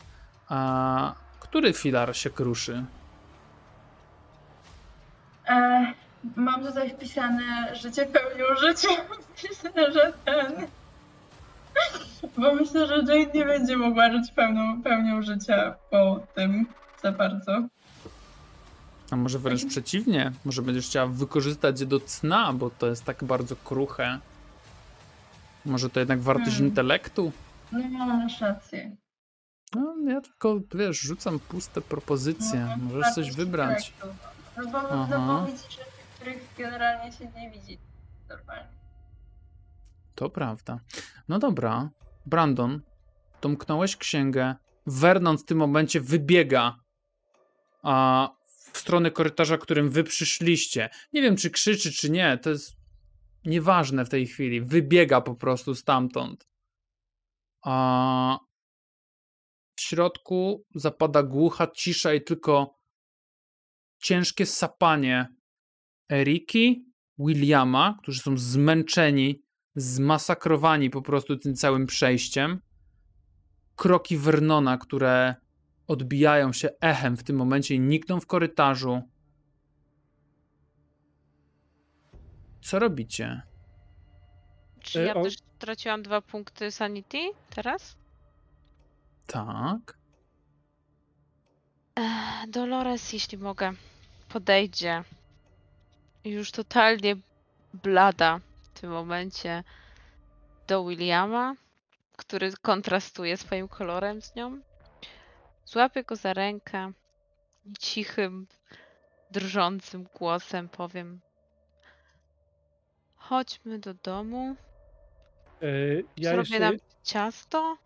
A który filar się kruszy? E, mam tutaj wpisane życie pełnią życia. [laughs] Myślę, że ten. Bo myślę, że Jade nie będzie mogła żyć pełną, pełnią życia po tym za bardzo. A może wręcz przeciwnie? Może będziesz chciała wykorzystać je do cna, bo to jest tak bardzo kruche. Może to jednak wartość Hmm. intelektu? No, masz rację. No, ja tylko, wiesz, rzucam puste propozycje. No, Możesz coś wybrać. intelektu. No bo, widzisz rzeczy, których generalnie się nie widzi normalnie. To prawda. No dobra. Brandon, domknąłeś księgę. Vernon w tym momencie wybiega a, w stronę korytarza, którym wy przyszliście. Nie wiem, czy krzyczy, czy nie. To jest nieważne w tej chwili. Wybiega po prostu stamtąd. A w środku zapada głucha cisza i tylko ciężkie sapanie Eriki, Williama, którzy są zmęczeni, zmasakrowani po prostu tym całym przejściem. Kroki Vernona, które odbijają się echem w tym momencie i nikną w korytarzu. Co robicie? Czy E, ja o- też straciłam dwa punkty sanity teraz? Tak. Ech, Dolores, jeśli mogę, podejdzie. Już totalnie blada w tym momencie do Williama, który kontrastuje swoim kolorem z nią. Złapię go za rękę i cichym, drżącym głosem powiem: Chodźmy do domu. E, Ja Zrobię jeszcze, nam ciasto.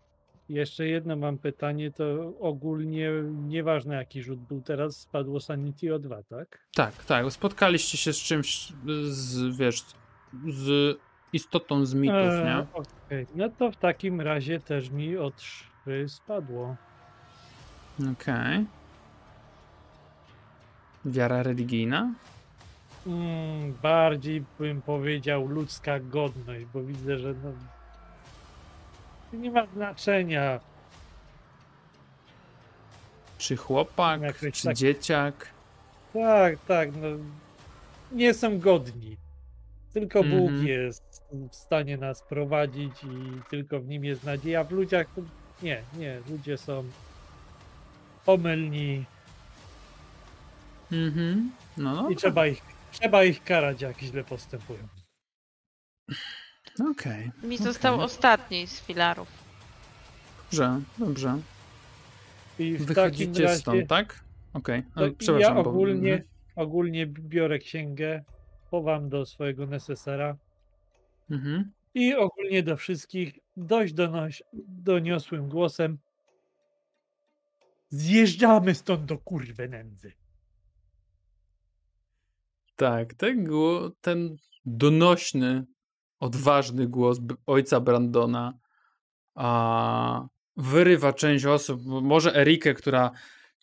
jeszcze jedno mam pytanie, to ogólnie nieważne jaki rzut był teraz, spadło Sanity o 2, tak? Tak, tak. Spotkaliście się z czymś, z, wiesz, z istotą z mitów, Eee, nie? Okej, no to w takim razie też mi o 3 spadło. Okej. Wiara religijna? Mm, bardziej bym powiedział ludzka godność, bo widzę, że no, to nie ma znaczenia. Czy chłopak, Jakoś czy tak- dzieciak? Tak, tak, no, nie są godni. Tylko Bóg Mhm. jest w stanie nas prowadzić i tylko w nim jest nadzieja. W ludziach to nie, nie, ludzie są pomylni Mhm. No, no i trzeba ich, trzeba ich karać, jak źle postępują. Okej. Mi Okej. został ostatni z filarów. Dobrze, dobrze. I w takim Wychodzicie razie stąd, tak? Okej. Okay. Przepraszam, ja bo... ogólnie, Mhm. ogólnie biorę księgę, chowam do swojego nesesera Mhm. i ogólnie do wszystkich dość donoś, doniosłym głosem zjeżdżamy stąd do kurwy nędzy. Tak, ten, ten donośny, odważny głos ojca Brandona a, wyrywa część osób. Może Erikę, która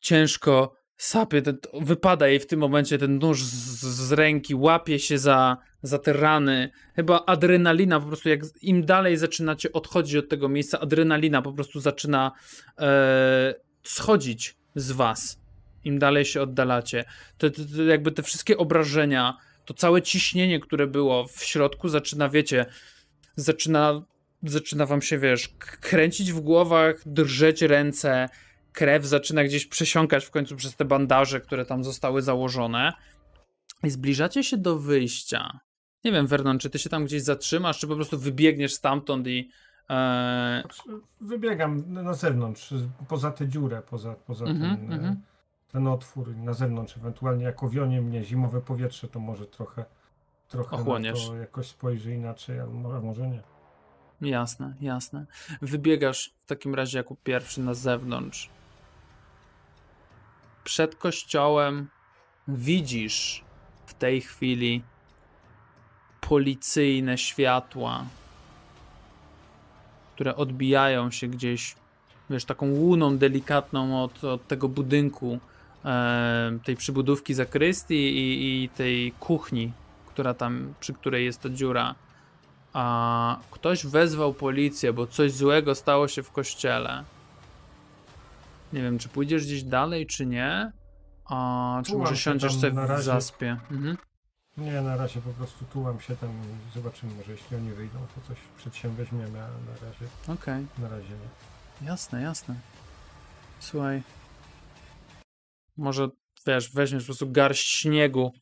ciężko sapie, ten, wypada jej w tym momencie ten nóż z, z ręki, łapie się za, za te rany. Chyba adrenalina po prostu, jak im dalej zaczynacie odchodzić od tego miejsca, adrenalina po prostu zaczyna e, schodzić z was. Im dalej się oddalacie. To, to, to jakby te wszystkie obrażenia, to całe ciśnienie, które było w środku, zaczyna, wiecie, zaczyna, zaczyna wam się, wiesz, kręcić w głowach, drżeć ręce, krew zaczyna gdzieś przesiąkać w końcu przez te bandaże, które tam zostały założone. I zbliżacie się do wyjścia. Nie wiem, Vernon, czy ty się tam gdzieś zatrzymasz, czy po prostu wybiegniesz stamtąd i. E, Wybiegam na zewnątrz, poza tę dziurę, poza, poza Mhm, ten, mhm. e, ten otwór na zewnątrz, ewentualnie jak owionie mnie zimowe powietrze, to może trochę, trochę na Ochłoniesz. to jakoś spojrzy inaczej, a mo- a może nie. Jasne, jasne. Wybiegasz w takim razie jako pierwszy na zewnątrz. Przed kościołem widzisz w tej chwili policyjne światła, które odbijają się gdzieś, wiesz, taką łuną delikatną od, od tego budynku, tej przybudówki zakrystii i, i tej kuchni, która tam, przy której jest ta dziura a ktoś wezwał policję, bo coś złego stało się w kościele. Nie wiem, czy pójdziesz gdzieś dalej, czy nie. A, czy Tułam może siądziesz sobie w zaspie. Mhm. Nie, na razie po prostu tułam się tam i zobaczymy, może jeśli oni wyjdą, to coś przedsięweźmiemy, a na razie, Okej, na razie nie. jasne, jasne. Słuchaj. Może, wiesz, weźmiesz po prostu garść śniegu,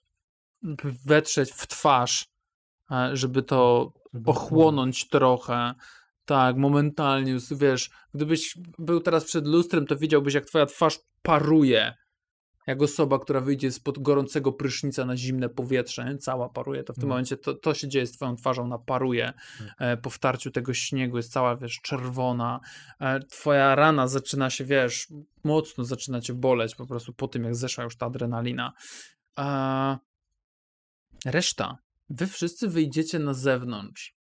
wetrzeć w twarz, e, żeby to Żeby ochłonąć trochę. Tak, momentalnie, wiesz, gdybyś był teraz przed lustrem, to widziałbyś, jak twoja twarz paruje. Jak osoba, która wyjdzie spod gorącego prysznica na zimne powietrze, cała paruje, to w tym Mhm. momencie to, to się dzieje z twoją twarzą, ona paruje. E, po wtarciu tego śniegu jest cała, wiesz, czerwona. E, twoja rana zaczyna się, wiesz, mocno zaczyna cię boleć po prostu po tym, jak zeszła już ta adrenalina. Reszta wy wszyscy wyjdziecie na zewnątrz.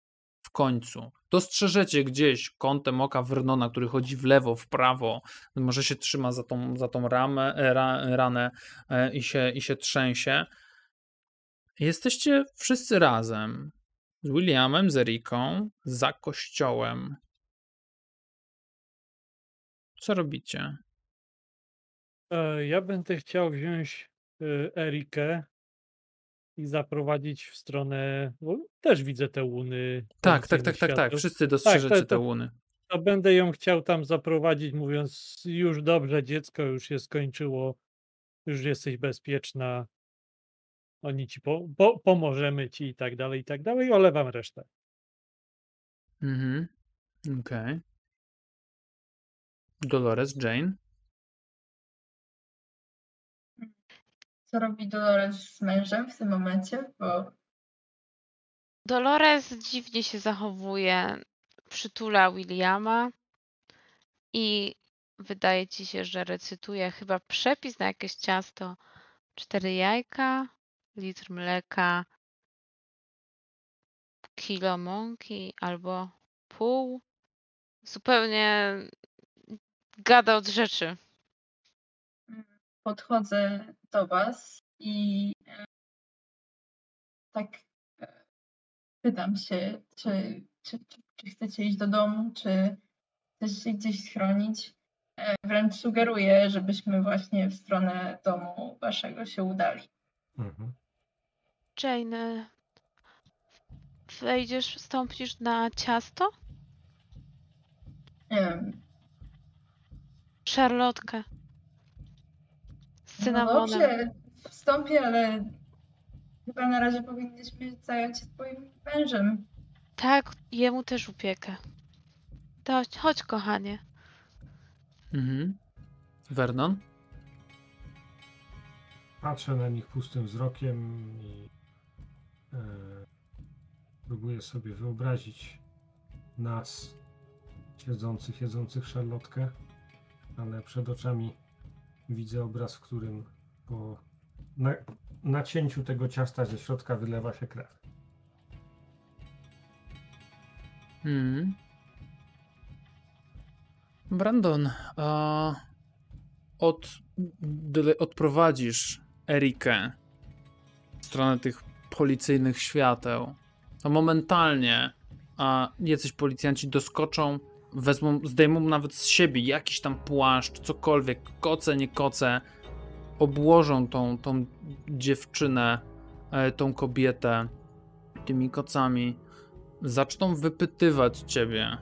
Końcu. Dostrzeżecie gdzieś kątem oka Vernona, który chodzi w lewo, w prawo. Może się trzyma za tą, za tą ramę, e, ra, ranę e, i, się, i się trzęsie. Jesteście wszyscy razem. Z Williamem, z Eriką, za kościołem. Co robicie? E, Ja będę chciał wziąć Erikę i zaprowadzić w stronę. Bo też widzę te łuny. Tak, tak, tak, tak, tak. Wszyscy dostrzeżecie to- te to- łuny. To będę ją chciał tam zaprowadzić, mówiąc: Już dobrze, dziecko już się skończyło, już jesteś bezpieczna. Oni ci po, po, pomożemy ci i tak dalej, i tak dalej. Olewam resztę. Mhm. Okej. Dolores, Jane. Co robi Dolores z mężem w tym momencie? Bo Dolores dziwnie się zachowuje. Przytula Williama i wydaje ci się, że recytuje chyba przepis na jakieś ciasto. Cztery jajka, litr mleka, kilo mąki albo pół. Zupełnie gada od rzeczy. Podchodzę do Was i e, tak e, pytam się, czy, czy, czy, czy chcecie iść do domu, czy chcecie się gdzieś schronić. E, Wręcz sugeruję, żebyśmy właśnie w stronę domu Waszego się udali. Mhm. Jane, wejdziesz, wstąpisz na ciasto? Nie wiem, Szarlotkę. Z no cynamonem. dobrze, wstąpię, ale chyba na razie powinniśmy zająć się Twoim mężem. Tak, jemu też upiekę. To chodź, chodź kochanie. Mhm. Vernon? Patrzę na nich pustym wzrokiem i e, próbuję sobie wyobrazić nas siedzących, jedzących szarlotkę, ale przed oczami widzę obraz, w którym po na, nacięciu tego ciasta ze środka wylewa się krew. Mhm. Brandon, a od, odprowadzisz Erikę w stronę tych policyjnych świateł, to momentalnie a jacyś policjanci doskoczą, wezmą, zdejmą nawet z siebie jakiś tam płaszcz, cokolwiek, koce, nie koce obłożą tą, tą dziewczynę, e, tą kobietę tymi kocami. Zaczną wypytywać ciebie.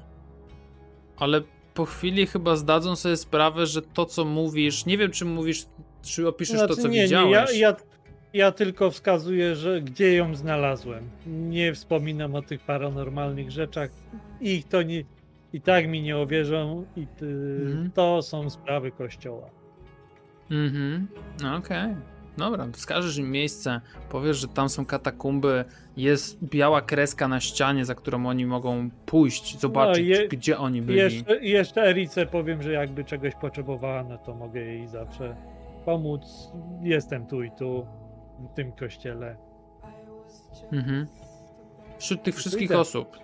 Ale po chwili chyba zdadzą sobie sprawę, że to, co mówisz, nie wiem, czy mówisz, czy opiszesz to, Znaczy, co nie, nie, widziałeś. ja, ja, ja tylko wskazuję, że gdzie ją znalazłem. Nie wspominam o tych paranormalnych rzeczach. Ich to nie, i tak mi nie uwierzą i ty, Mhm. to są sprawy kościoła. Mhm, okej. Dobra, wskażesz im miejsce, powiesz, że tam są katakumby, jest biała kreska na ścianie, za którą oni mogą pójść, zobaczyć, No, je- gdzie oni byli. jeszcze, i jeszcze Erice powiem, że jakby czegoś potrzebowała, no to mogę jej zawsze pomóc. Jestem tu i tu, w tym kościele. Mhm. Wśród tych wszystkich osób,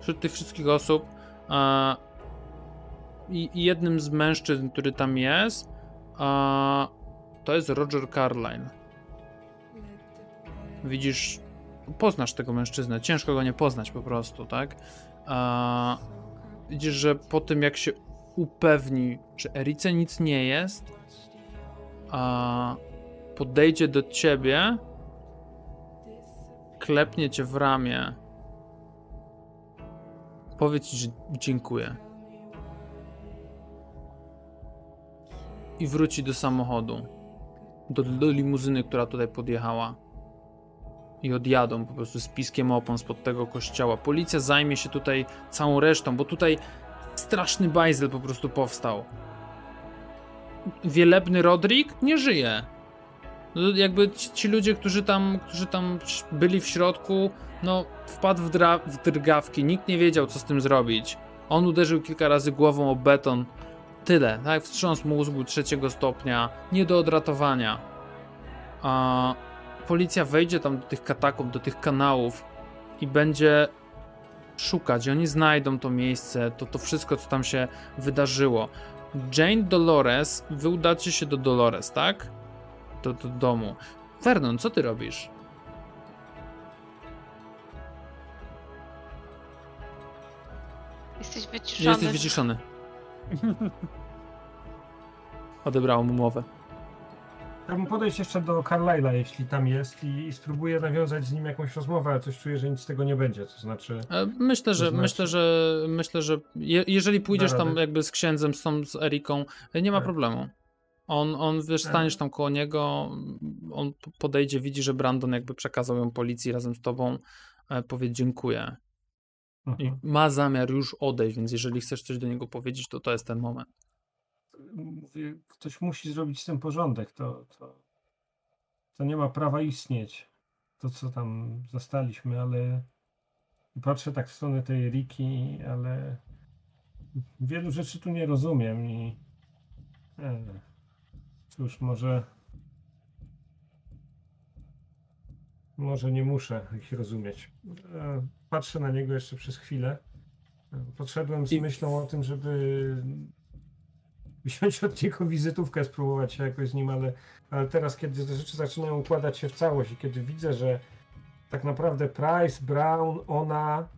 wśród tych wszystkich osób, i, jednym z mężczyzn, który tam jest, to jest Roger Carlyle. Widzisz, poznasz tego mężczyznę, ciężko go nie poznać po prostu, tak? Widzisz, że po tym jak się upewni, że Erice nic nie jest, podejdzie do ciebie, klepnie cię w ramię, powie ci, że dziękuję. I wróci do samochodu. Do, do limuzyny, która tutaj podjechała. I odjadą po prostu z piskiem opon spod tego kościoła. Policja zajmie się tutaj całą resztą, bo tutaj straszny bajzel po prostu powstał. Wielebny Rodrik nie żyje. No, jakby ci, ci ludzie, którzy tam, którzy tam byli w środku, no wpadł w, dra- w drgawki, nikt nie wiedział, co z tym zrobić. On uderzył kilka razy głową o beton. Tyle, tak? Wstrząs mózgu trzeciego stopnia, nie do odratowania. A policja wejdzie tam do tych katakomb, do tych kanałów i będzie szukać. I oni znajdą to miejsce, to, to wszystko, co tam się wydarzyło. Jane Dolores, wy udacie się do Dolores, tak? Do, do domu. Vernon, co ty robisz? Jesteś wyciszony. Jesteś wyciszony. [laughs] Odebrało mu mowę. Chciałbym podejść jeszcze do Carlyla, jeśli tam jest, i, i spróbuję nawiązać z nim jakąś rozmowę, ale coś czuję, że nic z tego nie będzie. To znaczy, E, Myślę, że To znaczy- myślę, że myślę, że je, jeżeli pójdziesz tam jakby z księdzem, z, tą, z Eriką, nie ma Tak. problemu. On, on wiesz, Tak. staniesz tam koło niego, on podejdzie, widzi, że Brandon jakby przekazał ją policji razem z tobą, e, powie dziękuję. I mhm. ma zamiar już odejść, więc jeżeli chcesz coś do niego powiedzieć, to to jest ten moment. mówię, ktoś musi zrobić z tym porządek. To, to, to nie ma prawa istnieć. To, co tam zastaliśmy, ale patrzę tak w stronę tej Riki, ale wielu rzeczy tu nie rozumiem i e, cóż, może może nie muszę ich rozumieć. E, patrzę na niego jeszcze przez chwilę. E, Podszedłem z I- myślą o tym, żeby wziąć od niego wizytówkę, spróbować się jakoś z nim, ale, ale teraz, kiedy te rzeczy zaczynają układać się w całość i kiedy widzę, że tak naprawdę Price, Brown, ona,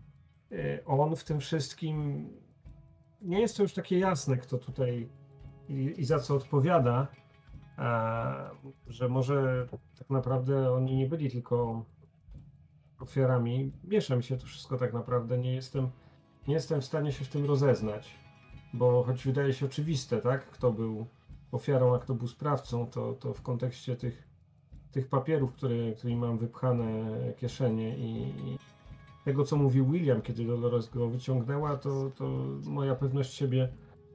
y, on w tym wszystkim nie jest to już takie jasne, kto tutaj i, i za co odpowiada, że może tak naprawdę oni nie byli tylko ofiarami. Miesza mi się to wszystko tak naprawdę, nie jestem, nie jestem w stanie się w tym rozeznać bo choć wydaje się oczywiste, tak, kto był ofiarą, a kto był sprawcą, to, to w kontekście tych, tych papierów, które, którymi mam wypchane kieszenie i, i tego, co mówił William, kiedy Dolores go wyciągnęła, to, to moja pewność siebie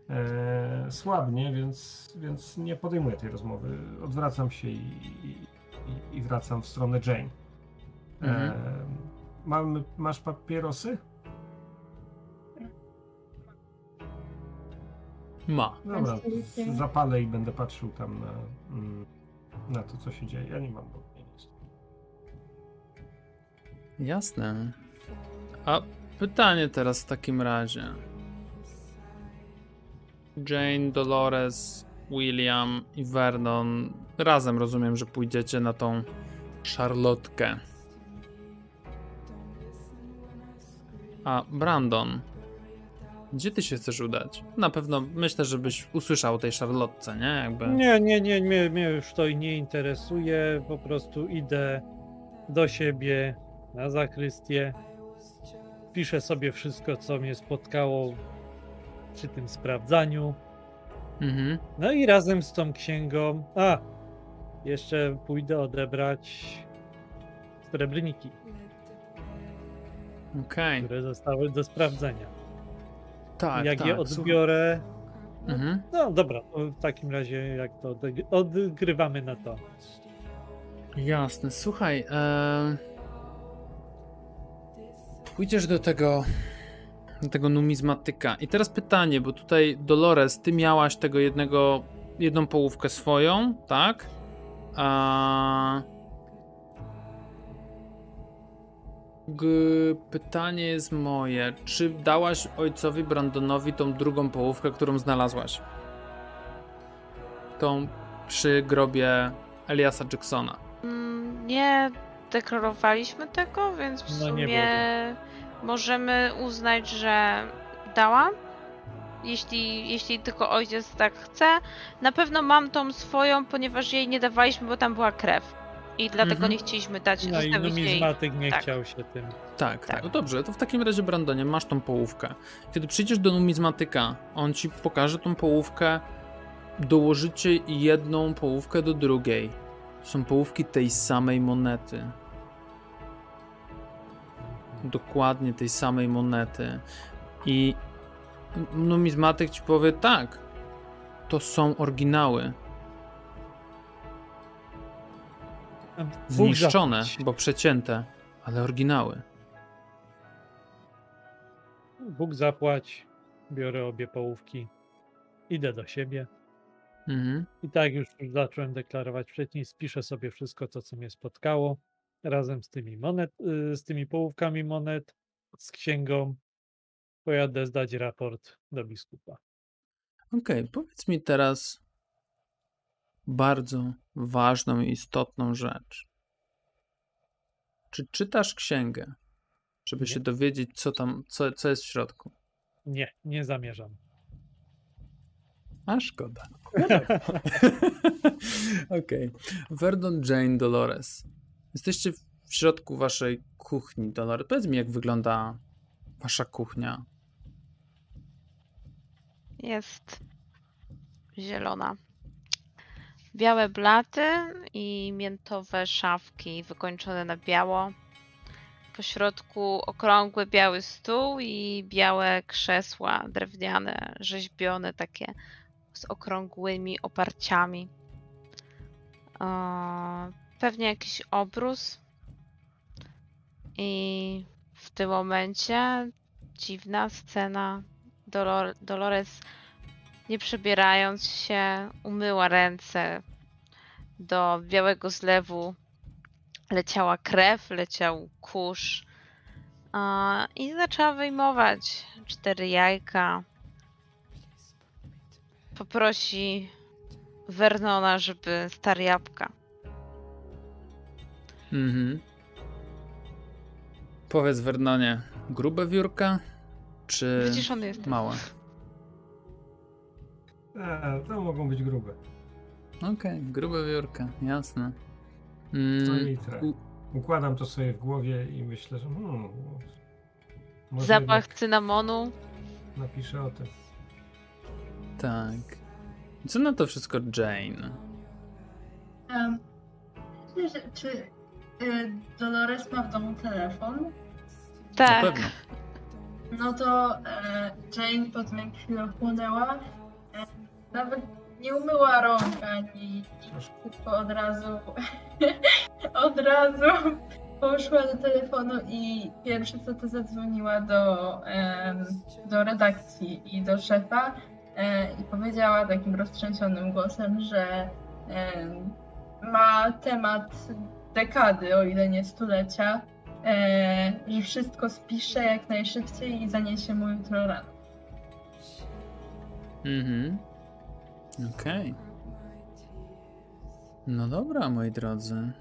e, słabnie, więc, więc nie podejmuję tej rozmowy. Odwracam się i, i, i- wracam w stronę Jane. Mhm. E, mam, masz papierosy? Ma. Dobra, zapalę i będę patrzył tam na, mm, na to, co się dzieje. Ja nie mam, bo nie jest. Jasne. A pytanie teraz w takim razie. Jane, Dolores, William i Vernon. Razem rozumiem, że pójdziecie na tą szarlotkę. A Brandon. Gdzie ty się chcesz udać? Na pewno myślę, żebyś usłyszał o tej Charlotce, nie? Jakby... Nie, nie, nie, mnie, mnie już to nie interesuje. Po prostu idę do siebie na zakrystię. Piszę sobie wszystko, co mnie spotkało przy tym sprawdzaniu. Mhm. No i razem z tą księgą. A! Jeszcze pójdę odebrać srebrniki, Okej. które zostały do sprawdzenia. Tak, Jak tak. je odbiorę. Mhm. No dobra, w takim razie jak to odgrywamy na to. Jasne, słuchaj. E... Pójdziesz do tego. Tego numizmatyka. I teraz pytanie, bo tutaj Dolores, ty miałaś tego jednego. jedną połówkę swoją, tak? A. G... Pytanie jest moje. Czy dałaś ojcowi Brandonowi tą drugą połówkę, którą znalazłaś? Tą przy grobie Eliasa Jacksona. Mm, Nie deklarowaliśmy tego, więc w No, nie sumie możemy uznać, że dałam. Jeśli, jeśli tylko ojciec tak chce. Na pewno mam tą swoją, ponieważ jej nie dawaliśmy, bo tam była krew. I dlatego Mhm. nie chcieliśmy dać No i zostawić jej. numizmatyk nie tak. chciał się tym. Tak, tak. Tak. No dobrze, to w takim razie, Brandonie, masz tą połówkę. Kiedy przyjdziesz do numizmatyka, on ci pokaże tą połówkę, dołożycie jedną połówkę do drugiej. Są połówki tej samej monety. Dokładnie tej samej monety. I numizmatyk ci powie tak, to są oryginały. Zniszczone, bo przecięte, ale oryginały. Bóg zapłać. Biorę obie połówki. Idę do siebie. Mhm. I tak już zacząłem deklarować wcześniej. Spiszę sobie wszystko, to co mnie spotkało. Razem z tymi monet, y, z tymi połówkami monet, z księgą. Pojadę zdać raport do biskupa. Okej, powiedz mi teraz bardzo ważną i istotną rzecz. Czy czytasz księgę, żeby Nie. się dowiedzieć, co tam, co, co jest w środku? Nie, nie zamierzam. A szkoda. [laughs] [laughs] Okej. Verdon Jane Dolores. Jesteście w środku waszej kuchni, Dolores. Powiedz mi, jak wygląda wasza kuchnia. Jest zielona. Białe blaty i miętowe szafki wykończone na biało. Po środku okrągły biały stół i białe krzesła drewniane, rzeźbione takie z okrągłymi oparciami. Pewnie jakiś obrus. I w tym momencie dziwna scena. Dolor- Dolores, nie przebierając się, umyła ręce. Do białego zlewu leciała krew, leciał kurz. I zaczęła wyjmować cztery jajka. Poprosi Vernona, żeby star jabłka. Mhm. Powiedz Vernonie, grube wiórka, czy jest. małe? E, to mogą być grube. Okej, grube wiórka, jasne. To Mm, u- Układam to sobie w głowie i myślę, że hmm, Zapach cynamonu. napiszę o tym. tak. Co na to wszystko Jane? Um, czy y, Dolores ma w domu telefon? Na Tak. pewno. No to e, Jane po tym jak chwilę chłonęła, e, nawet nie umyła rąk ani nic, tylko od razu [laughs] od razu poszła do telefonu i pierwsze co to zadzwoniła do, em, do redakcji i do szefa e, i powiedziała takim roztrzęsionym głosem, że ma temat dekady, o ile nie stulecia, e, że wszystko spisze jak najszybciej i zaniesie mu jutro rano. Mhm. Okej. No dobra, moi drodzy.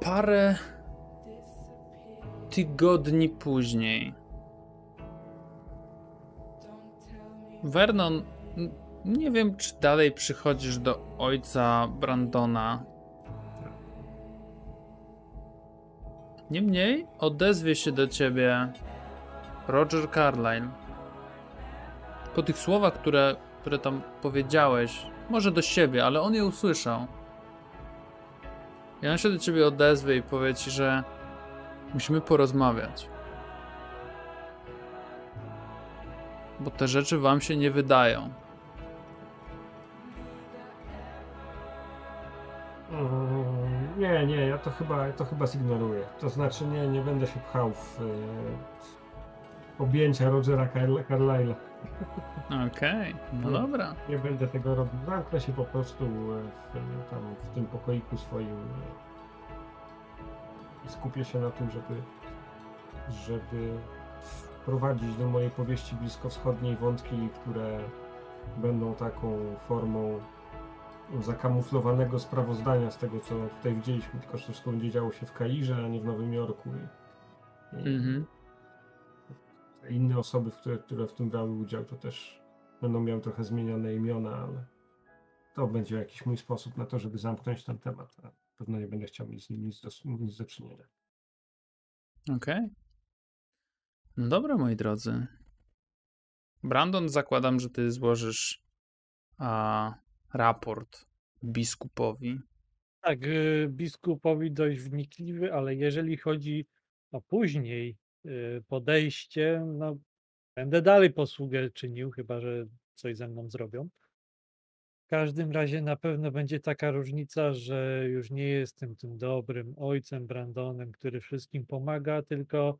Parę tygodni później. Vernon, nie wiem, czy dalej przychodzisz do ojca Brandona. Niemniej odezwie się do ciebie Roger Carlyle. Po tych słowach, które, które tam powiedziałeś, może do siebie, ale on je usłyszał. I on się do ciebie odezwie i powie ci, że musimy porozmawiać. Bo te rzeczy wam się nie wydają. Nie, nie, ja to chyba, to chyba zignoruję. To znaczy nie, nie będę się pchał w e, objęcia Rogera Carl- Carlyle'a. [laughs] Okej, no Nie. dobra. Nie będę tego robił. Zamknę się po prostu e, w, tam w tym pokoiku swoim e, i skupię się na tym, żeby, żeby wprowadzić do mojej powieści bliskowschodniej wątki, które będą taką formą zakamuflowanego sprawozdania z tego, co tutaj widzieliśmy, tylko że to będzie działo się w Kairze, a nie w Nowym Jorku. I, i Mhm. inne osoby, które, które w tym brały udział, to też będą miały trochę zmienione imiona, ale to będzie jakiś mój sposób na to, żeby zamknąć ten temat. A pewno nie będę chciał mieć z nim nic do, nic do czynienia. Okej. No dobra, moi drodzy. Brandon, zakładam, że ty złożysz a, raport biskupowi. Tak, y, biskupowi dość wnikliwy, ale jeżeli chodzi o później y, podejście, no będę dalej posługę czynił, chyba że coś ze mną zrobią. W każdym razie na pewno będzie taka różnica, że już nie jestem tym dobrym ojcem Brandonem, który wszystkim pomaga, tylko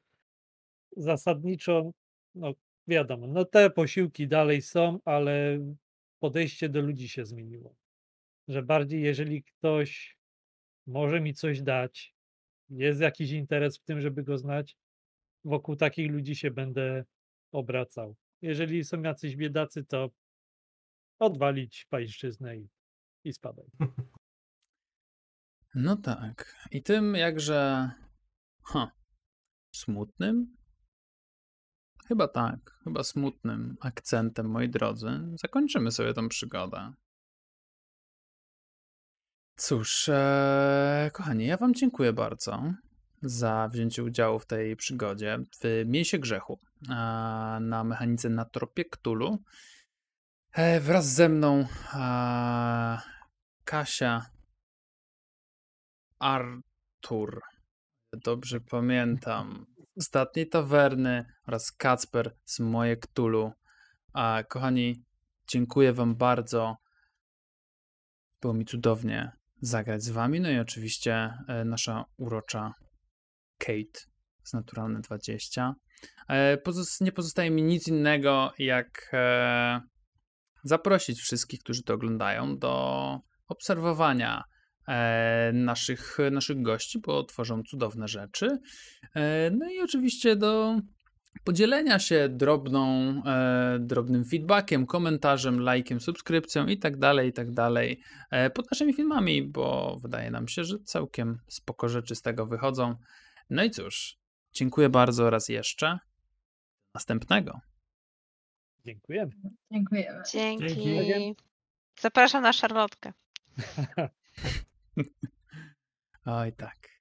zasadniczo, no wiadomo, no te posiłki dalej są, ale podejście do ludzi się zmieniło. Że bardziej jeżeli ktoś może mi coś dać, jest jakiś interes w tym, żeby go znać, wokół takich ludzi się będę obracał. Jeżeli są jacyś biedacy, to odwalić pańszczyznę i, i spadaj. No tak. I tym jakże. Ha. Smutnym? Chyba tak. Chyba smutnym akcentem, moi drodzy. Zakończymy sobie tą przygodę. Cóż, e, kochani, ja Wam dziękuję bardzo za wzięcie udziału w tej przygodzie w Mięsie Grzechu na mechanice na tropie Cthulhu. E, wraz ze mną e, Kasia, Artur, dobrze pamiętam, Ostatniej Tawerny oraz Kacper z Moje Cthulhu. A, kochani, dziękuję Wam bardzo. Było mi cudownie zagrać z Wami. No i oczywiście e, nasza urocza Kate z Naturalne 20. E, nie pozostaje mi nic innego, jak e, zaprosić wszystkich, którzy to oglądają, do obserwowania naszych, naszych gości, bo tworzą cudowne rzeczy. E, no i oczywiście do podzielenia się drobną, e, drobnym feedbackiem, komentarzem, lajkiem, subskrypcją i tak dalej, i tak dalej e, pod naszymi filmami, bo wydaje nam się, że całkiem spoko rzeczy z tego wychodzą. No i cóż, dziękuję bardzo raz jeszcze. Następnego. Dziękujemy. Dziękujemy. Dzięki. Dzięki. Zapraszam na szarlotkę. [laughs] Aj tak.